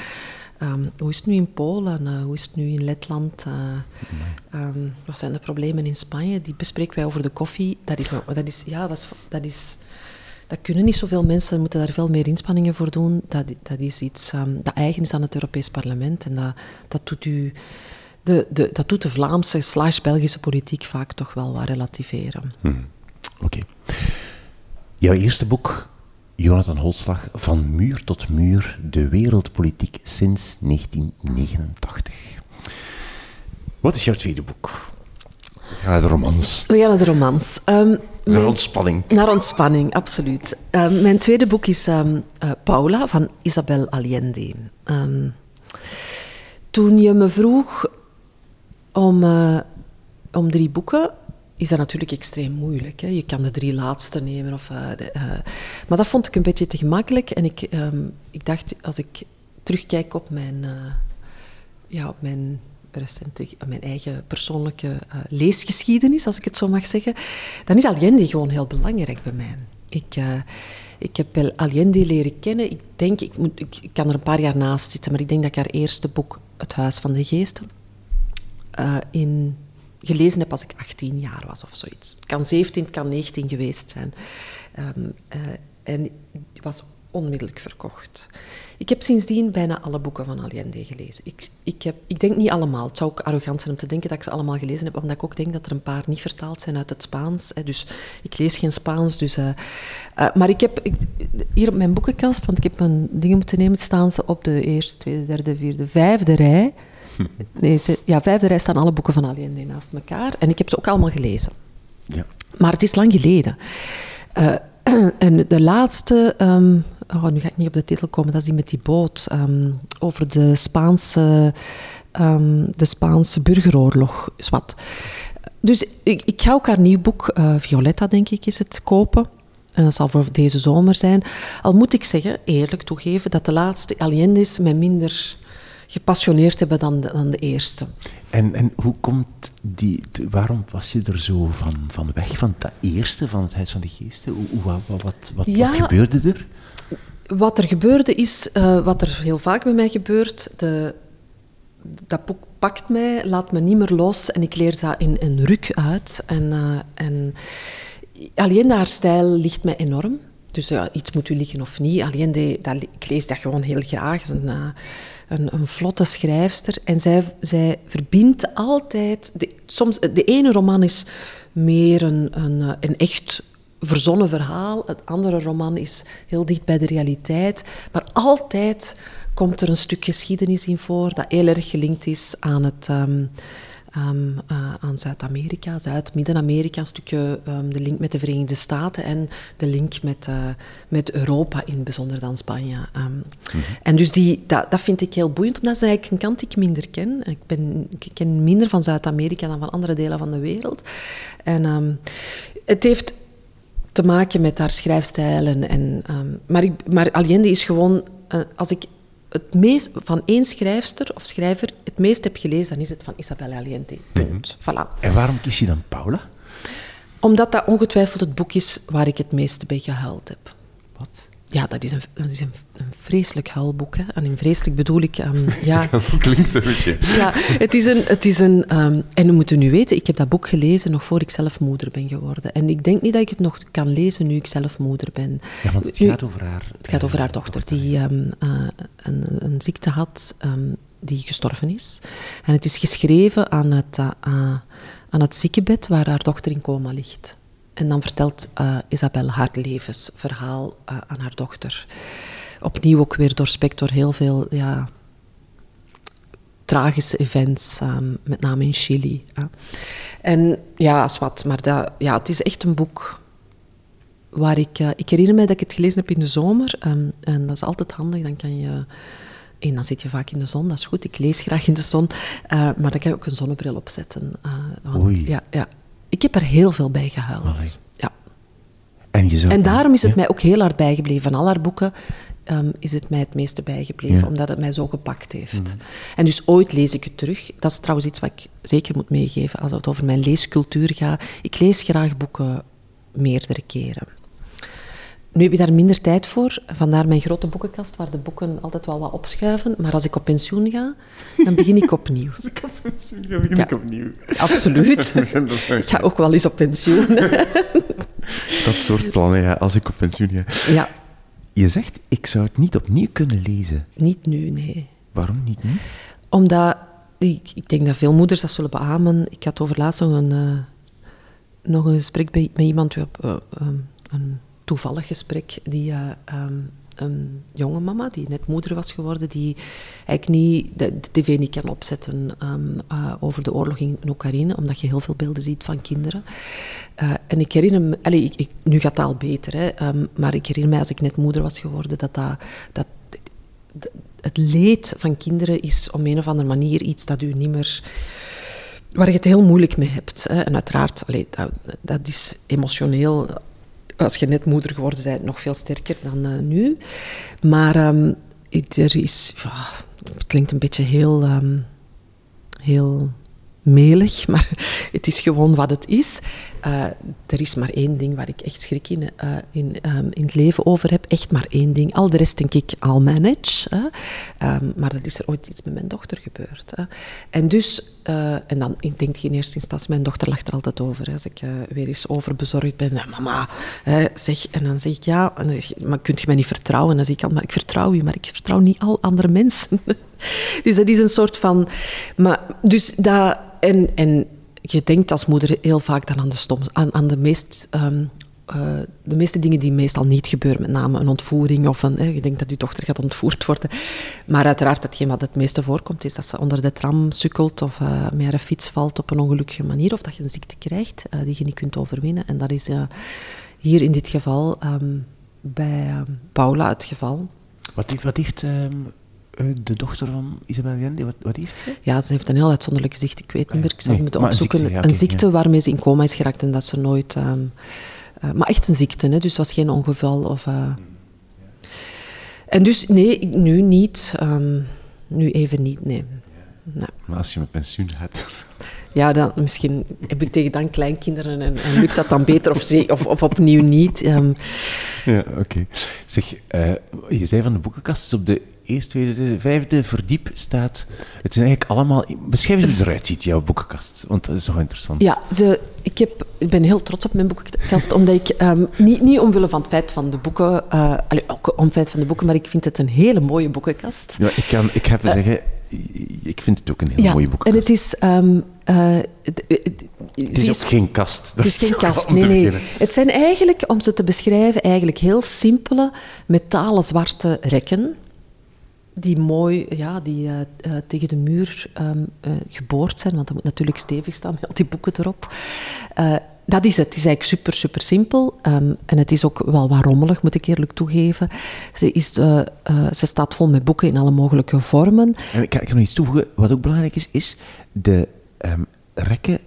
Um, hoe is het nu in Polen? Uh, hoe is het nu in Letland? Uh, um, wat zijn de problemen in Spanje? Die bespreken wij over de koffie. Dat is, dat is, ja, dat is, dat kunnen niet zoveel mensen, moeten daar veel meer inspanningen voor doen. Dat, dat is iets um, dat eigen is aan het Europees Parlement. En dat, dat, doet, u, de, de, dat doet de Vlaamse slash Belgische politiek vaak toch wel wat relativeren. Hmm. Oké. Jouw eerste boek Jonathan Holslag, Van muur tot muur, de wereldpolitiek sinds 1989. Wat is jouw tweede boek? We gaan naar de romans. We gaan naar de romans. Um, naar ontspanning. Naar ontspanning, absoluut. Um, mijn tweede boek is um, uh, Paula van Isabel Allende. toen je me vroeg om, uh, om drie boeken, is dat natuurlijk extreem moeilijk. Hè. Je kan de drie laatste nemen. Of, de, uh, maar dat vond ik een beetje te gemakkelijk. En ik, um, ik dacht, als ik terugkijk op mijn, uh, ja, op mijn, recente, mijn eigen persoonlijke leesgeschiedenis, als ik het zo mag zeggen, dan is Allende gewoon heel belangrijk bij mij. Ik, ik heb Allende leren kennen. Ik denk, ik, moet, ik, ik, kan er een paar jaar naast zitten, maar ik denk dat ik haar eerste boek, Het Huis van de Geesten, in gelezen heb als ik 18 jaar was of zoiets. Het kan 17, het kan 19 geweest zijn. Um, uh, en was onmiddellijk verkocht. Ik heb sindsdien bijna alle boeken van Allende gelezen. Ik, ik, heb, ik denk niet allemaal. Het zou ook arrogant zijn om te denken dat ik ze allemaal gelezen heb, omdat ik ook denk dat er een paar niet vertaald zijn uit het Spaans. Dus ik lees geen Spaans. Dus, uh, uh, maar ik heb hier op mijn boekenkast, want ik heb mijn dingen moeten nemen, staan ze op de eerste, tweede, derde, vierde, vijfde rij. Nee, ze, ja, vijfde rij staan alle boeken van Allende naast elkaar. En ik heb ze ook allemaal gelezen. Ja. Maar het is lang geleden. Uh, en de laatste... Um, oh, nu ga ik niet op de titel komen. Dat is die met die boot. Um, over de Spaanse, um, de Spaanse burgeroorlog. Wat. Dus ik, ik ga ook haar nieuw boek, uh, Violetta denk ik, is het, kopen. En dat zal voor deze zomer zijn. Al moet ik zeggen, eerlijk toegeven, dat de laatste Allende's mij minder gepassioneerd hebben dan de, dan de eerste. En, en hoe komt die, waarom was je er zo van, van weg, van dat eerste, van het Huis van de Geesten? Hoe, wat, wat, wat, wat gebeurde er? Wat er gebeurde is, uh, wat er heel vaak bij mij gebeurt, de, dat boek pakt mij, laat me niet meer los en ik leer dat in een ruk uit. En, uh, en alleen haar stijl ligt mij enorm. Dus ja, iets moet u liggen of niet. Alleen de, dat, ik lees dat gewoon heel graag. Een, uh, een, een, vlotte schrijfster. En zij, zij verbindt altijd... De, soms, de ene roman is meer een, een, een echt verzonnen verhaal. Het andere roman is heel dicht bij de realiteit. Maar altijd komt er een stuk geschiedenis in voor dat heel erg gelinkt is aan het... Um, um, uh, aan Zuid-Amerika, Zuid-Midden-Amerika, een stukje um, de link met de Verenigde Staten en de link met, uh, met Europa, in bijzonder dan Spanje. Um, mm -hmm. En dus die, dat, dat vind ik heel boeiend, omdat dat is eigenlijk een kant die ik minder ken. Ik, ben, ik ken minder van Zuid-Amerika dan van andere delen van de wereld. En het heeft te maken met haar schrijfstijl. En, en, maar, ik, maar Allende is gewoon, uh, als ik het meest van één schrijfster of schrijver het meest heb gelezen, dan is het van Isabella Allende. Punt. Mm -hmm. voilà. En waarom kies je dan Paula? Omdat dat ongetwijfeld het boek is waar ik het meeste bij gehuild heb. Ja, dat is een, dat is een, een vreselijk huilboek. Hè. En in vreselijk bedoel ik... Um, ja, klinkt een beetje. ja, het is een... Het is een um, en we moeten nu weten, ik heb dat boek gelezen nog voor ik zelf moeder ben geworden. En ik denk niet dat ik het nog kan lezen nu ik zelf moeder ben. Ja, want het gaat over haar... Het gaat over haar dochter, die um, uh, een, een, ziekte had die gestorven is. En het is geschreven aan het, uh, aan het ziekenbed waar haar dochter in coma ligt. En dan vertelt uh, Isabel haar levensverhaal uh, aan haar dochter. Opnieuw ook weer doorspekt door heel veel ja, tragische events, ehm, met name in Chili. En ja, zwart, maar dat, ja, het is echt een boek waar ik... Uh, ik herinner mij dat ik het gelezen heb in de zomer. Ehm, en dat is altijd handig, dan kan je... En dan zit je vaak in de zon, dat is goed. Ik lees graag in de zon. Maar dan kan je ook een zonnebril opzetten. Want, Oei. Ja, ja. Ik heb er heel veel bij gehuild. Ja. En, en daarom is het mij ook heel hard bijgebleven. Van al haar boeken um, is het mij het meeste bijgebleven, Ja. omdat het mij zo gepakt heeft. En dus ooit lees ik het terug. Dat is trouwens iets wat ik zeker moet meegeven als het over mijn leescultuur gaat. Ik lees graag boeken meerdere keren. Nu heb je daar minder tijd voor, vandaar mijn grote boekenkast, waar de boeken altijd wel wat opschuiven. Maar als ik op pensioen ga, dan begin ik opnieuw. begin Ja. ik opnieuw. Absoluut. Ik ga ook wel eens op pensioen. Dat soort plannen, ja, als ik op pensioen ga. Ja, Je zegt, ik zou het niet opnieuw kunnen lezen. niet nu, nee. Waarom niet nu? Omdat, ik, ik denk dat veel moeders dat zullen beamen. Ik had over laatst nog een, eh, nog een gesprek bij, met iemand, op, eh, ehm, een toevallig gesprek, die eh, ehm, een jonge mama, die net moeder was geworden, die eigenlijk niet, de, tv niet kan opzetten ehm, eh, over de oorlog in Oekraïne, omdat je heel veel beelden ziet van kinderen. Eh, en ik herinner me, ik, nu gaat het al beter, hè, ehm, maar ik herinner me als ik net moeder was geworden, dat dat, het leed van kinderen is op een of andere manier iets dat u niet meer waar je het heel moeilijk mee hebt. Hè. En uiteraard, dat is emotioneel, als je net moeder geworden bent, nog veel sterker dan eh, nu. Maar ehm, er is, het klinkt een beetje heel, ehm, heel melig, maar het is gewoon wat het is. Eh, er is maar één ding waar ik echt schrik in, eh, in, ehm, in het leven over heb. Echt maar één ding. Al de rest denk ik al manage. Maar dat is er ooit iets met mijn dochter gebeurd. En dus, eh, en dan ik denk je in eerste instantie, mijn dochter lacht er altijd over. Als ik eh, weer eens overbezorgd ben. Ja, mama, zeg. En dan zeg ik ja, je, maar kunt je mij niet vertrouwen? En dan zeg ik al, maar ik vertrouw u, maar ik vertrouw niet al andere mensen. dus dat is een soort van... Maar, dus dat... En, en je denkt als moeder heel vaak dan aan de, stom, aan, aan de, meest, ehm, eh, de meeste dingen die meestal niet gebeuren. Met name een ontvoering of een, je denkt dat je dochter gaat ontvoerd worden. Maar uiteraard, hetgeen wat het meeste voorkomt, is dat ze onder de tram sukkelt of eh, met haar fiets valt op een ongelukkige manier. Of dat je een ziekte krijgt eh, die je niet kunt overwinnen. En dat is hier in dit geval ehm, bij ehm, Paula het geval. Wat heeft, wat heeft ehm, eh, de dochter van Isabel Allende, wat, wat heeft ze? Ja, ze heeft een heel uitzonderlijk gezicht. Ik weet niet meer, ik zou Nee, moeten een opzoeken. ziekte, ja, een ziekte ja. waarmee ze in coma is geraakt en dat ze nooit... eh, maar echt een ziekte, hè? dus het was geen ongeval. Of, eh. En dus, nee, nu niet. ehm, nu even niet, nee. Nee. Maar als je met pensioen gaat... Ja, dan, misschien heb ik tegen dan kleinkinderen en, en lukt dat dan beter of, of, of opnieuw niet. Ehm, Ja, oké. Zeg, eh, je zei van de boekenkast op de eerste, tweede, vijfde verdiep staat... Het zijn eigenlijk allemaal... Beschrijf eens hoe het eruit ziet, jouw boekenkast. Want dat is wel interessant. Ja, ze, ik, heb, ik ben heel trots op mijn boekenkast, omdat ik, ehm, niet, niet omwille van het feit van de boeken, eh, allee, ook om het feit van de boeken, maar ik vind het een hele mooie boekenkast. Ja, ik, kan, ik ga even zeggen, ik vind het ook een heel mooie en boekenkast. het is... ehm, eh, het- het- is ook geen kast. Het is geen kast, nee, nee. Het zijn eigenlijk, om ze te beschrijven, eigenlijk heel simpele metalen zwarte rekken. Die mooi ja, die, eh, eh, tegen de muur ehm, eh, geboord zijn, want dat moet natuurlijk stevig staan met al die boeken erop. Eh, dat is het. Het is eigenlijk super, super simpel. Ehm, en het is ook wel wat rommelig, moet ik eerlijk toegeven. Ze, is, eh, eh, ze staat vol met boeken in alle mogelijke vormen. En ik, kan- ik kan nog iets toevoegen. Wat ook belangrijk is, is de ehm, rekken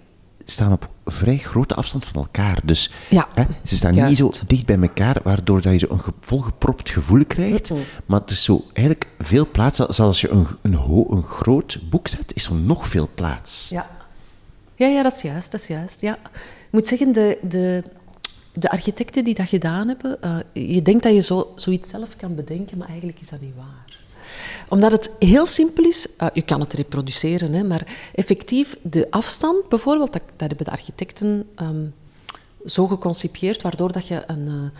staan op vrij grote afstand van elkaar. Dus Ja, hè, ze staan juist. niet zo dicht bij elkaar, waardoor dat je zo een ge- volgepropt gevoel krijgt. Maar er is zo eigenlijk veel plaats. Zelfs als je een, een, een groot boek zet, is er nog veel plaats. Ja. Ja, ja, dat is juist, dat is juist. Ja. Ik moet zeggen, de, de, de architecten die dat gedaan hebben, eh, je denkt dat je zo, zoiets zelf kan bedenken, maar eigenlijk is dat niet waar. Omdat het heel simpel is, eh, je kan het reproduceren, hè, maar effectief de afstand bijvoorbeeld, dat, dat hebben de architecten ehm, zo geconcipieerd, waardoor dat je een...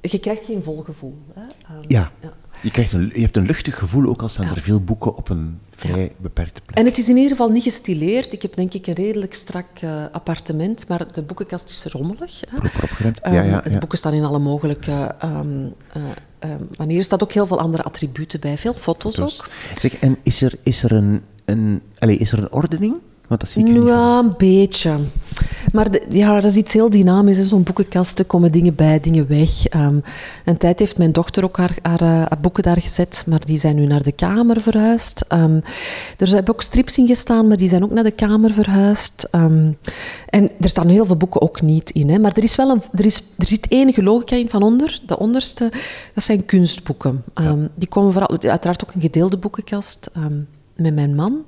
eh, je krijgt geen vol gevoel. Hè. Ehm, Ja. Je, krijgt een, je hebt een luchtig gevoel, ook al staan Ja. er veel boeken op een vrij beperkte plek. En het is in ieder geval niet gestileerd. Ik heb denk ik een redelijk strak eh, appartement, maar de boekenkast is rommelig. Hè. Proper opgeruimd. Ja, Ehm, ja, De ja. boeken staan in alle mogelijke eh, ehm, manieren. Er staat ook heel veel andere attributen bij, veel foto's, Foto's. ook. Zeg, en is er, is er een, een... Allee, is er een ordening? Want dat zie ik er niet van. Ja, een beetje. Maar de- ja, dat is iets heel dynamisch. Zo'n boekenkast, er komen dingen bij, dingen weg. Ehm, een tijd heeft mijn dochter ook haar, haar, eh, haar boeken daar gezet, maar die zijn nu naar de kamer verhuisd. Ehm, er zijn ook strips in gestaan, maar die zijn ook naar de kamer verhuisd. Ehm, en er staan heel veel boeken ook niet in. Hè. Maar er, is wel een, er, is, er zit enige logica in van onder. De onderste, dat zijn kunstboeken. Die komen vooral... Uiteraard ook een gedeelde boekenkast met mijn man.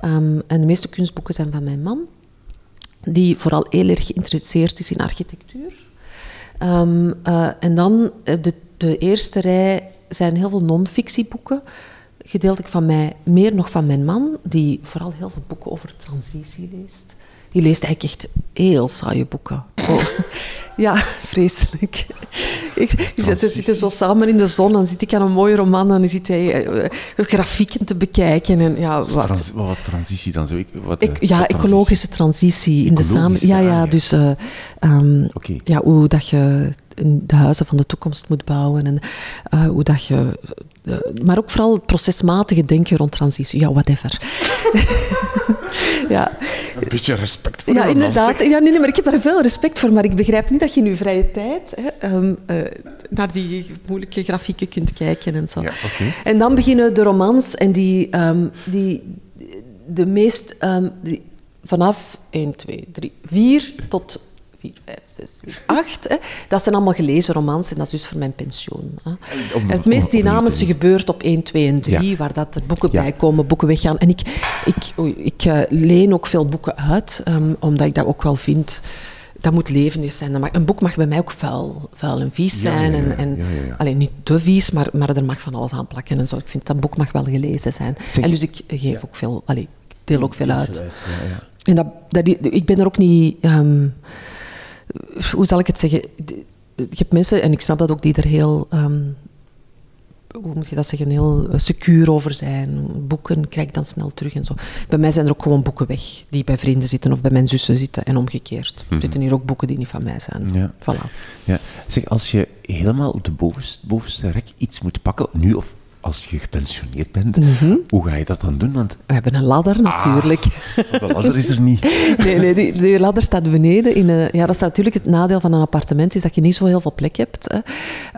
Ehm, en de meeste kunstboeken zijn van mijn man die vooral heel erg geïnteresseerd is in architectuur. Ehm, eh, en dan eh, de, de eerste rij zijn heel veel non-fictieboeken. Gedeeltelijk van mij, meer nog van mijn man, die vooral heel veel boeken over transitie leest. Die leest eigenlijk echt heel saaie boeken. Oh. Ja, vreselijk. Ik, we zitten, zitten zo samen in de zon, dan zit ik aan een mooie roman en dan zit hij eh, grafieken te bekijken. En ja, wat. Trans- wat, wat transitie dan zo? Ik, wat, Ik, eh, ja, wat ecologische transitie in de samen. Ja, ja, dus eh, ehm, ja, hoe dat je de huizen van de toekomst moet bouwen en eh, hoe dat je. Eh, maar ook vooral het procesmatige denken rond transitie. Ja, whatever. ja, Een beetje respect voor ja, inderdaad. Ja, nee, nee, maar ik heb daar veel respect voor. Maar ik begrijp niet dat je in je vrije tijd hè, ehm, eh, naar die moeilijke grafieken kunt kijken en zo. Ja, oké. En dan beginnen de romans en die, ehm, die de meest ehm, die, vanaf 1, 2, 3, 4 tot 4, 5, 6, 7, 8. Hè, dat zijn allemaal gelezen romans en dat is dus voor mijn pensioen. Hè. om- het meest dynamische gebeurt op 1, 2 en 3, Ja. waar dat er boeken Ja. bij komen, boeken weggaan. En ik, ik, oei, ik eh, leen ook veel boeken uit, ehm, omdat ik dat ook wel vind. Dat moet levendig zijn. Dat mag- een boek mag bij mij ook vuil, vuil en vies Ja, ja, zijn. ja, En, en. Alleen niet te vies, maar, maar er mag van alles aan plakken en zo. Ik vind dat een boek mag wel gelezen zijn. Zeg- en dus ik geef ook veel, allee, ik deel ook veel uit. En dat, dat, ik ben er ook niet... ehm, hoe zal ik het zeggen? Je hebt mensen, en ik snap dat ook, die er heel... ehm, hoe moet je dat zeggen? Heel eh, secuur over zijn. Boeken krijg ik dan snel terug en zo. Bij mij zijn er ook gewoon boeken weg. Die bij vrienden zitten of bij mijn zussen zitten. En omgekeerd. Er zitten hier ook boeken die niet van mij zijn. Mhm. Ja. Voilà. Ja. Zeg, als je helemaal op de bovenste, bovenste rek iets moet pakken, nu of als je gepensioneerd bent, Mhm. hoe ga je dat dan doen? Want We hebben een ladder natuurlijk. wel ander is er niet. Nee, nee die, die ladder staat beneden. In een, ja, dat is natuurlijk het nadeel van een appartement, is dat je niet zo heel veel plek hebt. Hè.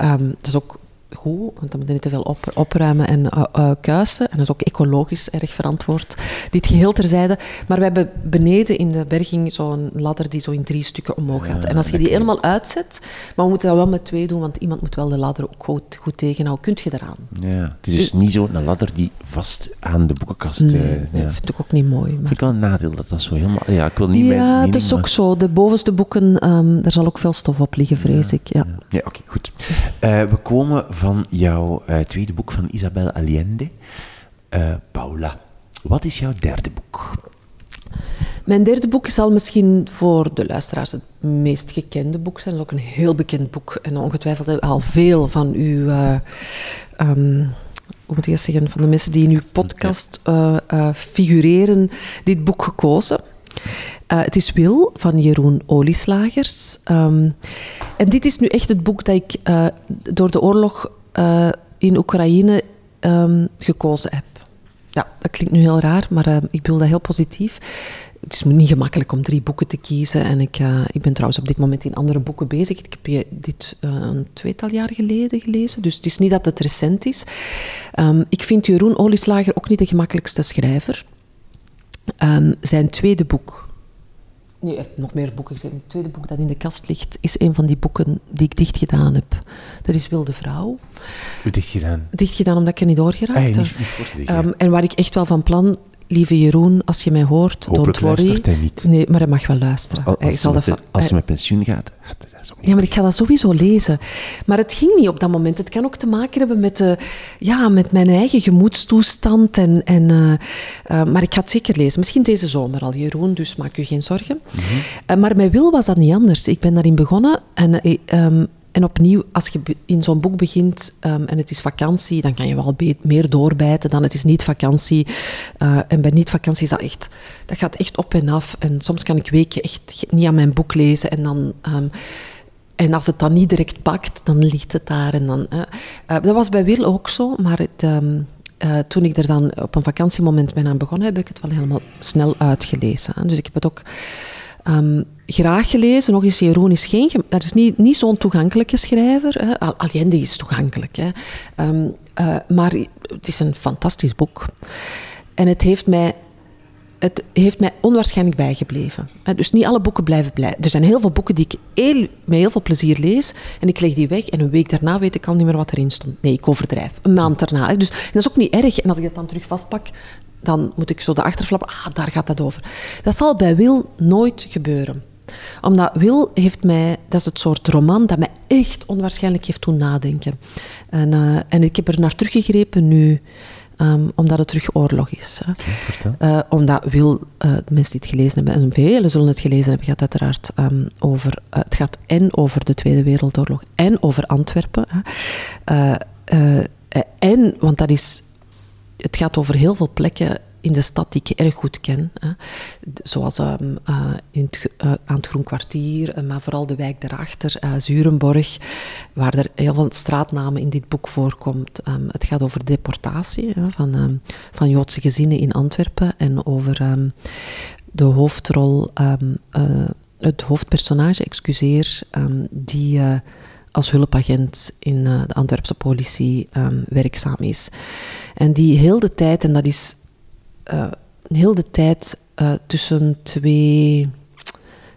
Ehm, is ook goed, want dan moet je niet te veel op, opruimen en eh, kuisen. En dat is ook ecologisch erg verantwoord. Dit geheel terzijde. Maar we hebben beneden in de berging zo'n ladder die zo in drie stukken omhoog gaat. En als je die helemaal uitzet, maar we moeten dat wel met twee doen, want iemand moet wel de ladder ook goed, goed tegenhouden. Kunt je eraan? Ja, het is dus niet zo een ladder die vast aan de boekenkast... Nee, eh, ja. dat vind ik ook niet mooi. Maar... vind ik wel een nadeel dat dat zo helemaal... Ja, ik wil niet mijn Ja, het is ook maar- zo. De bovenste boeken, ehm daar zal ook veel stof op liggen, vrees ik. Ja. Ja, oké, goed. We komen van jouw eh, tweede boek van Isabel Allende, Eh, Paula. Wat is jouw derde boek? Mijn derde boek zal misschien voor de luisteraars het meest gekende boek zijn. Het is ook een heel bekend boek. En ongetwijfeld al veel van uw... eh, ehm, hoe moet ik dat zeggen? Van de mensen die in uw podcast figureren, dit boek gekozen. Het is Wil van Jeroen Olieslagers. Ehm, en dit is nu echt het boek dat ik door de oorlog eh, in Oekraïne ehm, gekozen heb. Ja, dat klinkt nu heel raar, maar eh, ik bedoel dat heel positief. Het is niet gemakkelijk om drie boeken te kiezen. En ik, eh, ik ben trouwens op dit moment in andere boeken bezig. Ik heb dit eh, een tweetal jaar geleden gelezen. Dus het is niet dat het recent is. Ehm, ik vind Jeroen Olieslager ook niet de gemakkelijkste schrijver. Ehm, zijn tweede boek. Nee, hij heeft nog meer boeken gezet. Het tweede boek dat in de kast ligt, is een van die boeken die ik dicht gedaan heb. Dat is Wilde Vrouw. Hoe dicht gedaan? Dicht gedaan omdat ik er niet Ah, doorgeraakte. ja, niet, niet voorgelezen, ja. Ehm, en waar ik echt wel van plan, lieve Jeroen, als je mij hoort, Hopelijk don't worry. luistert hij niet. Nee, maar hij mag wel luisteren. Al- Hij Als, zal hij met, dat als hij hij- met pensioen gaat, gaat dat is ook niet. ja, maar ik ga dat sowieso lezen. Maar het ging niet op dat moment. Het kan ook te maken hebben met, de, ja, met mijn eigen gemoedstoestand. En, en, eh, eh, maar ik ga het zeker lezen. Misschien deze zomer al, Jeroen, dus maak u geen zorgen. Eh, maar met Wil was dat niet anders. Ik ben daarin begonnen. En, eh, ehm, en opnieuw, als je in zo'n boek begint ehm, en het is vakantie, dan kan je wel meer doorbijten dan het is niet vakantie. Eh, en bij niet vakantie is dat echt, dat gaat echt op en af. En soms kan ik weken echt niet aan mijn boek lezen en dan... ehm, en als het dan niet direct pakt, dan ligt het daar. En dan, eh, eh, dat was bij Wil ook zo, maar ehm, eh, toen ik er dan op een vakantiemoment ben aan begonnen, heb ik het wel helemaal snel uitgelezen. Dus ik heb het ook ehm, graag gelezen. Nog eens, Jeroen is geen... Dat is niet, niet zo'n toegankelijke schrijver. Hè. Allende is toegankelijk. Hè. Ehm, eh, maar het is een fantastisch boek. En het heeft mij het heeft mij onwaarschijnlijk bijgebleven. Dus niet alle boeken blijven blij. Er zijn heel veel boeken die ik heel, met heel veel plezier lees en ik leg die weg en een week daarna weet ik al niet meer wat erin stond. Nee, ik overdrijf. Een maand daarna. Dus dat is ook niet erg. En als ik dat dan terug vastpak, dan moet ik zo de achterflap... Ah, daar gaat dat over. Dat zal bij Wil nooit gebeuren omdat Wil heeft mij, dat is het soort roman dat mij echt onwaarschijnlijk heeft doen nadenken. En, uh, en ik heb er naar teruggegrepen nu Ehm, omdat het terug oorlog is. Uh, omdat wil, uh, de mensen die het gelezen hebben, en velen zullen het gelezen hebben, gaat uiteraard um, over, het gaat en over de Tweede Wereldoorlog en over Antwerpen. en, want dat is, het gaat over heel veel plekken in de stad die ik erg goed ken. Hè. Zoals um, uh, in uh, aan het Groen Kwartier, uh, maar vooral de wijk daarachter, Zurenborg, waar er heel veel straatnamen in dit boek voorkomt. Um, het gaat over deportatie hè, van, um, van Joodse gezinnen in Antwerpen en over de hoofdrol, het hoofdpersonage, excuseer, die als hulpagent in de Antwerpse politie werkzaam is. En die heel de tijd, en dat is uh, heel de tijd uh, tussen twee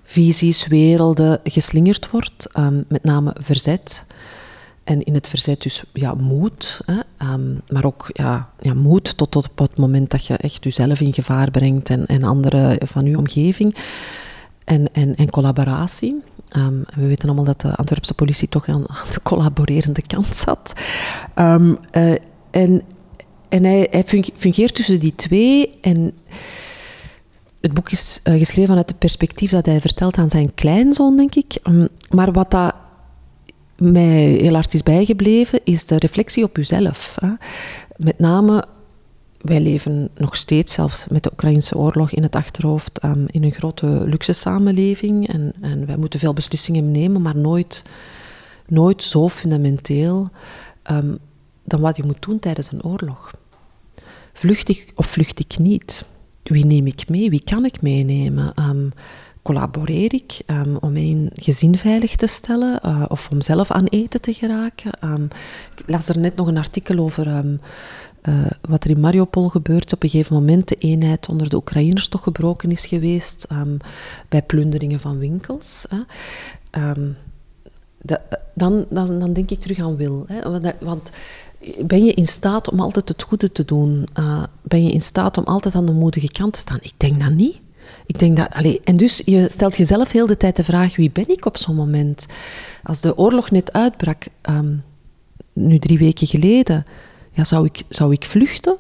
visies, werelden geslingerd wordt. Um, met name verzet. En in het verzet dus ja, moed, hè, um, maar ook ja, ja, moed tot, tot op het moment dat je echt jezelf in gevaar brengt en, en anderen van je omgeving. En, en, en collaboratie. Um, we weten allemaal dat de Antwerpse politie toch aan, de collaborerende kant zat. Um, uh, en en hij, hij, fungeert tussen die twee. En het boek is uh, geschreven vanuit het perspectief dat hij vertelt aan zijn kleinzoon, denk ik. Um, maar wat dat mij heel hard is bijgebleven, is de reflectie op uzelf. Hè. Met name, wij leven nog steeds, zelfs met de Oekraïnse oorlog in het achterhoofd, um, in een grote luxe samenleving. En, en wij moeten veel beslissingen nemen, maar nooit, nooit zo fundamenteel um, dan wat je moet doen tijdens een oorlog. Vlucht ik of vlucht ik niet? Wie neem ik mee? Wie kan ik meenemen? Um, collaboreer ik om mijn gezin veilig te stellen uh, of om zelf aan eten te geraken? Ik las er net nog een artikel over uh, wat er in Mariupol gebeurt. Op een gegeven moment de eenheid onder de Oekraïners toch gebroken is geweest bij plunderingen van winkels. De, dan, dan, dan, denk ik terug aan Wil. Hè? Want ben je in staat om altijd het goede te doen? Uh, ben je in staat om altijd aan de moedige kant te staan? Ik denk dat niet. Ik denk dat, allez, en dus je stelt jezelf heel de tijd de vraag: wie ben ik op zo'n moment? Als de oorlog net uitbrak, um, nu drie weken geleden, ja, zou, ik, zou ik vluchten?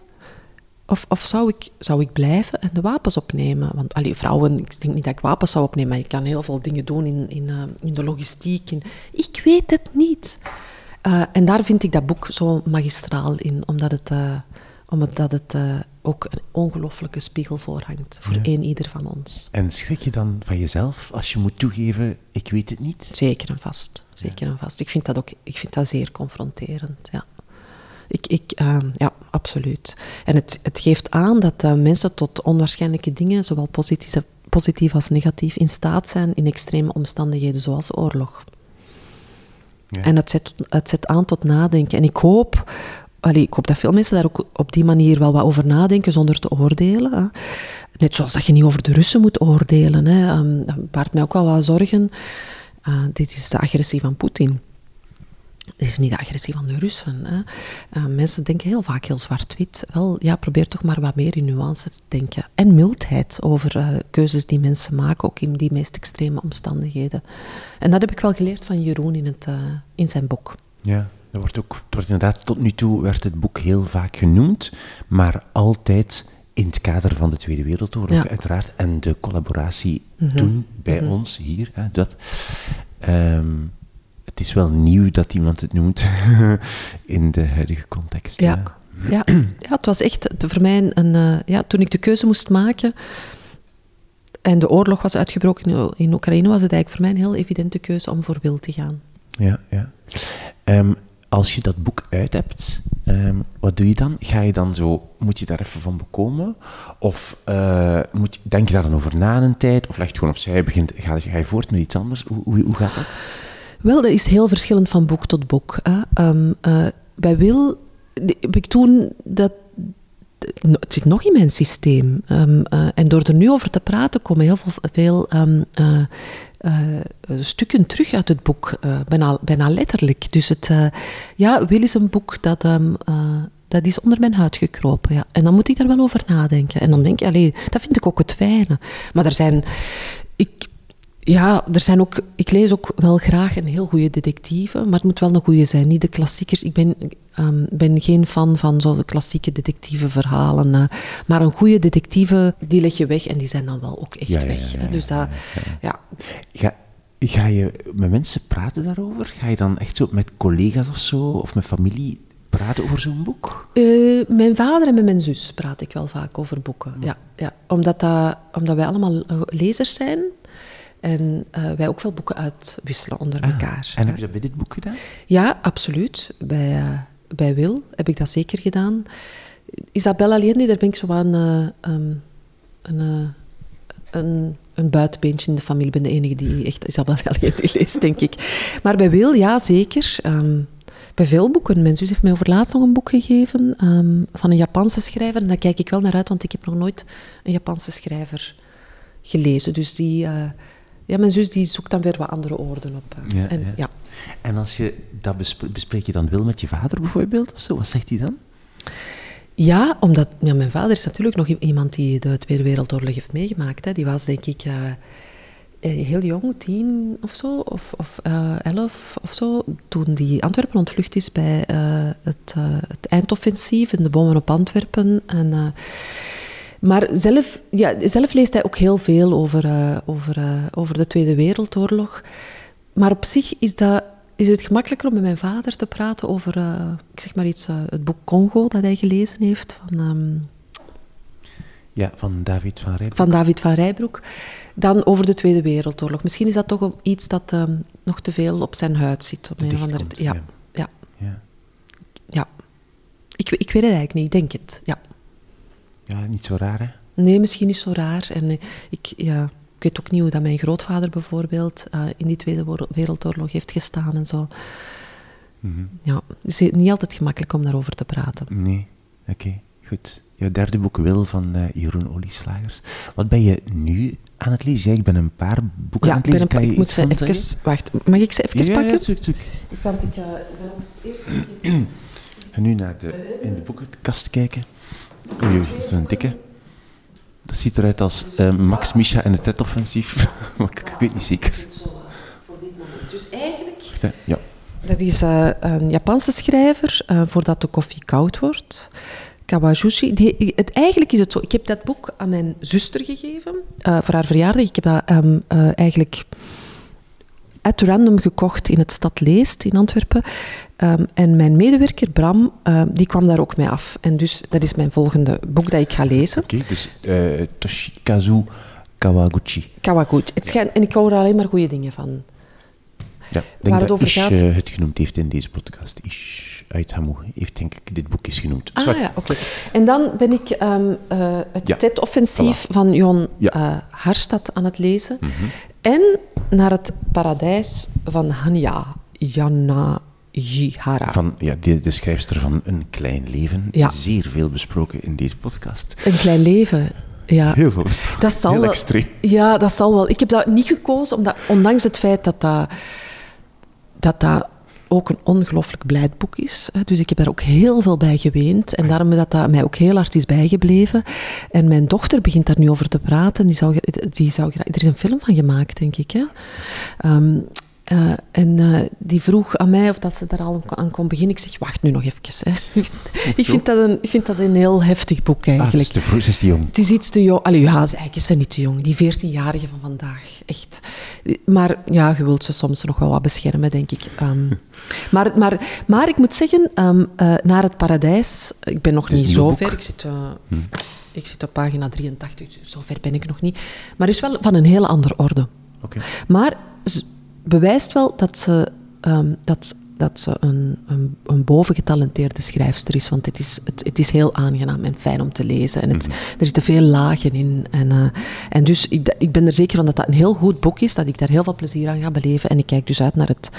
Of, of zou, ik, zou ik blijven en de wapens opnemen? Want allee, vrouwen, ik denk niet dat ik wapens zou opnemen, maar je kan heel veel dingen doen in, in, uh, in de logistiek. In, ik weet het niet. Uh, en daar vind ik dat boek zo magistraal in, omdat het, uh, omdat het ook een ongelooflijke spiegel voorhangt voor ja. één ieder van ons. En schrik je dan van jezelf als je moet toegeven, ik weet het niet? Zeker en vast. Zeker ja. en vast. Ik vind dat ook ik vind dat zeer confronterend, ja. Ik, ik, ja, absoluut. En het, het geeft aan dat mensen tot onwaarschijnlijke dingen, zowel positief, positief als negatief, in staat zijn in extreme omstandigheden zoals oorlog. En het zet, het zet aan tot nadenken. En ik hoop, allee, ik hoop dat veel mensen daar ook op die manier wel wat over nadenken zonder te oordelen. Hè. Net zoals dat je niet over de Russen moet oordelen. Hè. Um, dat baart mij ook wel wat zorgen. Uh, dit is de agressie van Poetin. Het is niet de agressie van de Russen. Hè. Uh, mensen denken heel vaak heel zwart-wit. Wel, ja, probeer toch maar wat meer in nuance te denken. En mildheid over uh, keuzes die mensen maken, ook in die meest extreme omstandigheden. En dat heb ik wel geleerd van Jeroen in, het, uh, in zijn boek. Ja, dat wordt ook, het wordt inderdaad, tot nu toe werd het boek heel vaak genoemd, maar altijd in het kader van de Tweede Wereldoorlog, ja. uiteraard. En de collaboratie mm -hmm. toen bij mm -hmm. ons hier. Hè, dat, um, het is wel nieuw dat iemand het noemt in de huidige context. Ja, ja. ja, ja het was echt voor mij een. Uh, ja, toen ik de keuze moest maken en de oorlog was uitgebroken in, Oekraïne, was het eigenlijk voor mij een heel evidente keuze om voor Wil te gaan. Ja, ja. Um, als je dat boek uit hebt, ehm, wat doe je dan? Ga je dan zo, moet je daar even van bekomen? Of uh, moet, denk je daar dan over na een tijd? Of leg je gewoon opzij, begint, ga, ga je voort met iets anders? Hoe, hoe, hoe gaat dat? Wel, dat is heel verschillend van boek tot boek. Hè. Um, uh, bij Wil heb ik toen dat het zit nog in mijn systeem. Um, uh, en door er nu over te praten komen heel veel, veel uh, uh, stukken terug uit het boek, bijna, bijna letterlijk. Dus het, ja, Wil is een boek dat, dat is onder mijn huid gekropen. Ja. En dan moet ik daar wel over nadenken. En dan denk je, allee, dat vind ik ook het fijne. Maar er zijn... Ik, ja, er zijn ook, ik lees ook wel graag een heel goede detectieve, maar het moet wel een goede zijn, niet de klassiekers. Ik ben, um, ben geen fan van zo'n klassieke detectieve verhalen, uh, maar een goede detectieve, die leg je weg en die zijn dan wel ook echt ja, weg. Ja, dus dat, ja. Ga, ga je met mensen praten daarover? Ga je dan echt zo met collega's of zo, of met familie praten over zo'n boek? Uh, mijn vader en met mijn zus praat ik wel vaak over boeken. Ja, ja. Omdat, dat, omdat wij allemaal lezers zijn. En uh, wij ook veel boeken uitwisselen onder ah, elkaar. En heb je dat bij dit boek gedaan? Ja, absoluut. Bij, uh, bij Wil heb ik dat zeker gedaan. Isabella Allende, daar ben ik zo aan uh, um, een, een, een buitenbeentje in de familie. Ik ben de enige die echt Isabella Allende leest, denk ik. Maar bij Wil, ja, zeker. Um, bij veel boeken. Mijn zus heeft mij over laatst nog een boek gegeven um, van een Japanse schrijver. En daar kijk ik wel naar uit, want ik heb nog nooit een Japanse schrijver gelezen. Dus die... Uh, ja, mijn zus die zoekt dan weer wat andere woorden op. Ja, en, ja. ja. en als je dat bespreek, bespreek je dan wil met je vader bijvoorbeeld? Of zo? Wat zegt hij dan? Ja, omdat ja, mijn vader is natuurlijk nog iemand die de Tweede Wereldoorlog heeft meegemaakt. Hè. Die was denk ik uh, heel jong, tien of zo, of, of uh, elf of zo, toen die Antwerpen ontvlucht is bij uh, het, het eindoffensief en de bommen op Antwerpen. En maar zelf, ja, zelf leest hij ook heel veel over, uh, over, uh, over de Tweede Wereldoorlog. Maar op zich is, dat, is het gemakkelijker om met mijn vader te praten over, uh, ik zeg maar iets, het boek Congo dat hij gelezen heeft van... Um, ja, van David van Rijbroek. Van David van Rijbroek. Dan over de Tweede Wereldoorlog. Misschien is dat toch iets dat um, nog te veel op zijn huid zit. Op een andere, ja, ja. Ja. ja. ja. Ik, ik weet het eigenlijk niet, ik denk het. Ja. Ja, niet zo raar, hè? Nee, misschien niet zo raar. En uh, ik, ja, ik weet ook niet hoe dat mijn grootvader bijvoorbeeld uh, in die Tweede Wereldoorlog heeft gestaan en zo. Mm -hmm. Ja, het is niet altijd gemakkelijk om daarover te praten. Nee, oké, okay, goed. Jouw derde boek Wil van uh, Jeroen Olieslagers. Wat ben je nu aan het lezen? Ja, ik ben een paar boeken ja, aan het lezen. Ben een, ik moet ze even... Wacht, mag ik ze even ja, pakken? Ja, tuurlijk, tuurlijk. Want ik uh, ben nog eerst... Ga nu naar de, in de boekenkast kijken. Oei, dat is een dikke. Dat ziet eruit als uh, Max, Misha en het Tet-offensief. maar ik, ik weet niet zeker. Dus eigenlijk... Ja. Dat is uh, een Japanse schrijver, uh, voordat de koffie koud wordt. Kawajushi. Die, het, eigenlijk is het zo, ik heb dat boek aan mijn zuster gegeven, uh, voor haar verjaardag. Ik heb dat um, eigenlijk at random gekocht in het Stad Leest in Antwerpen. Um, en mijn medewerker Bram, uh, die kwam daar ook mee af. En dus dat is mijn volgende boek dat ik ga lezen. Oké, okay, dus uh, Toshikazu Kawaguchi. Kawaguchi. Het schijnt, en ik hou er alleen maar goede dingen van. Ja, denk Waar dat het over gaat. uh, het genoemd heeft in deze podcast. Ish uit Hamu heeft denk ik dit boek eens genoemd. Ah Zwart. ja, oké. En dan ben ik um, uh, het Ja, TED-offensief van Jon Ja. uh, Harstad aan het lezen. Mhm. En naar het paradijs van Hanya Yanagihara. Van ja, de, de schrijfster van Een Klein Leven. Ja. Zeer veel besproken in deze podcast. Een klein leven. Ja. Heel veel besproken. Dat zal Heel wel- extreem. Ja, dat zal wel. Ik heb dat niet gekozen, omdat, ondanks het feit dat dat, dat, dat ook een ongelooflijk blijd boek is. Dus ik heb daar ook heel veel bij geweend. En daarom dat dat mij ook heel hard is bijgebleven. En mijn dochter begint daar nu over te praten. Die zou, die zou. Er is een film van gemaakt, denk ik. Hè? Ehm, eh, en eh, die vroeg aan mij of dat ze daar al aan kon beginnen. Ik zeg, wacht nu nog even. Hè. ik, vind dat een, ik vind dat een heel heftig boek Ah, het eigenlijk. is te vroeg, ze is te jong. Het is iets te jong. Allee, ja, eigenlijk is ze niet te jong. Die 14-jarige van vandaag, echt. Maar ja, je wilt ze soms nog wel wat beschermen, denk ik. Ehm, maar, maar, maar ik moet zeggen, ehm, eh, naar het paradijs, ik ben nog niet zo ver. Ik zit, eh, ik zit op pagina 83, dus zo ver ben ik nog niet. Maar is wel van een hele andere orde. Maar bewijst wel dat, ze, ehm, dat, dat ze een, een, een bovengetalenteerde schrijfster is. Want het is, het, het, is heel aangenaam en fijn om te lezen. En het, mhm. er zitten veel lagen in. En, uh, en dus ik, ik ben er zeker van dat dat een heel goed boek is. Dat ik daar heel veel plezier aan ga beleven. En ik kijk dus uit naar het,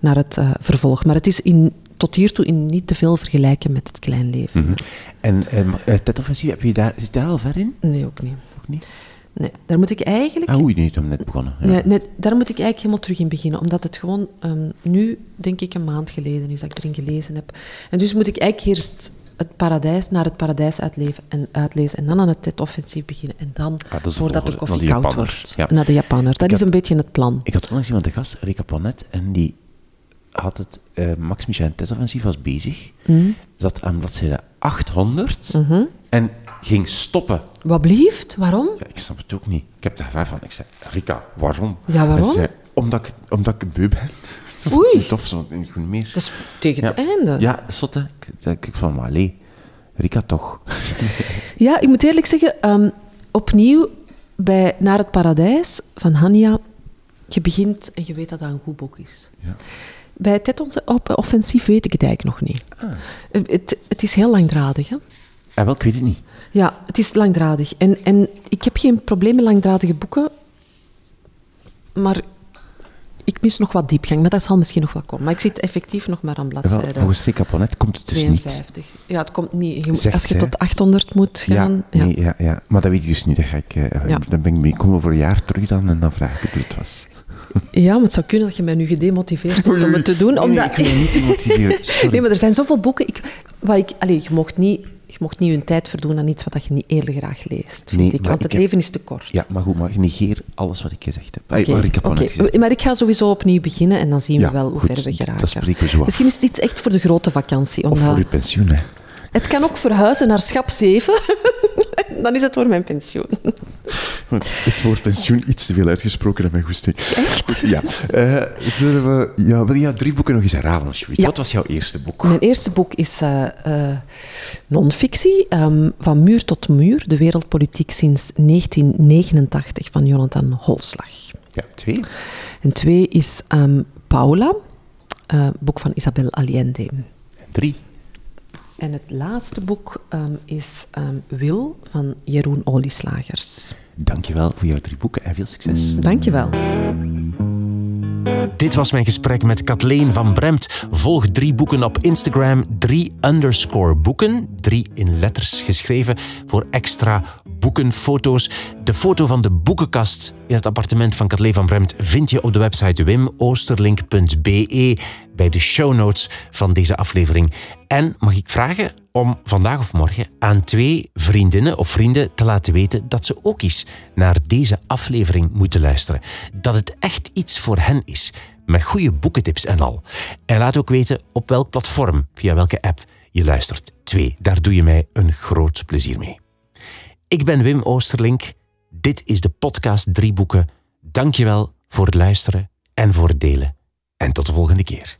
naar het uh, vervolg. Maar het is in, tot hiertoe in niet te veel vergelijken met het klein leven. Mm -hmm. En um, uh, heb je daar, zit daar al ver in? Nee, ook niet. Ook niet? Nee, daar moet ik eigenlijk... Ah, oei, niet om net begonnen. Ja. Nee, nee, daar moet ik eigenlijk helemaal terug in beginnen. Omdat het gewoon um, nu, denk ik, een maand geleden is dat ik erin gelezen heb. En dus moet ik eigenlijk eerst het paradijs naar het paradijs uitleven en uitlezen. En dan aan het TED-offensief beginnen. En dan, ah, voordat de koffie koud wordt, ja. naar de Japaner. Dat is een beetje het plan. Ik had onlangs iemand de gast, Rika Ponet, en die had het... Uh, Max Michel TED-offensief was bezig. Mm. Zat aan bladzijde 800. Mm -hmm. En ging stoppen. Wat blieft? Waarom? Ja, ik snap het ook niet. Ik heb daar van. Ik zei, Rika, waarom? Ja, waarom? Zei, omdat, ik, omdat ik beu ben. Oei. Tof, zo niet meer. Dat is tegen het einde. Ja, zot hè. Ik, ik van, maar allee, Rika toch. ja, ik moet eerlijk zeggen, um, opnieuw bij Naar het Paradijs van Hania, je begint en je weet dat dat een goed boek is. Ja. Bij het offensief weet ik het eigenlijk nog niet. Ah. Het, het is heel langdradig, hè? Ja, wel, ik weet het niet. Ja, het is langdradig. En, en ik heb geen probleem met langdradige boeken, maar ik mis nog wat diepgang, maar dat zal misschien nog wel komen. Maar ik zit effectief nog maar aan bladzijde. Ja, volgens Rika Ponet komt het dus 52. niet. Ja, het komt niet. Je, als je tot 800 moet gaan... Ja, nee, ja. ja, maar dat weet ik dus niet. Dan, ga ik, ja. dan ben ik mee komen voor een jaar terug dan en dan vraag ik hoe het was. Ja, maar het zou kunnen dat je mij nu gedemotiveerd hebt om het te doen. Omdat... Nee, ik wil niet demotiveren. Sorry. Nee, maar er zijn zoveel boeken. Ik, wat ik, allez, je mocht niet je mocht niet je tijd verdoen aan iets wat je niet eerder graag leest, vind nee, ik. Want het leven is te kort. Ja, maar goed, maar negeer alles wat ik gezegd heb. Okay, ik heb okay. Maar ik ga sowieso opnieuw beginnen en dan zien we wel hoe ver we geraken. Dat spreken we zo af. Misschien is het iets echt voor de grote vakantie. Of voor je pensioen, hè. Het kan ook verhuizen naar schap 7. dan is het voor mijn pensioen. Het woord pensioen iets te veel uitgesproken in mijn goesting. Echt? Ja. Uh, zullen we... Ja, wil je drie boeken nog eens herhalen, alsjeblieft? Ja. Wat was jouw eerste boek? Mijn eerste boek is uh, uh, non-fictie, um, Van muur tot muur, de wereldpolitiek sinds 1989, van Jonathan Holslag. Ja, twee? En twee is um, Paula, boek van Isabel Allende. En drie? En het laatste boek um, is um, Wil van Jeroen Olieslagers. Dankjewel voor jouw drie boeken en veel succes. Dankjewel. Dit was mijn gesprek met Kathleen van Bremt. Volg drie boeken op Instagram, drie underscore boeken, drie in letters geschreven, voor extra boekenfoto's. De foto van de boekenkast in het appartement van Kathleen van Bremt vind je op de website wimoosterlink.be bij de show notes van deze aflevering. En mag ik vragen om vandaag of morgen aan twee vriendinnen of vrienden te laten weten dat ze ook eens naar deze aflevering moeten luisteren. Dat het echt iets voor hen is, met goede boekentips en al. En laat ook weten op welk platform, via welke app je luistert. Twee, daar doe je mij een groot plezier mee. Ik ben Wim Oosterlink. Dit is de podcast Drie Boeken. Dankjewel voor het luisteren en voor het delen. En tot de volgende keer.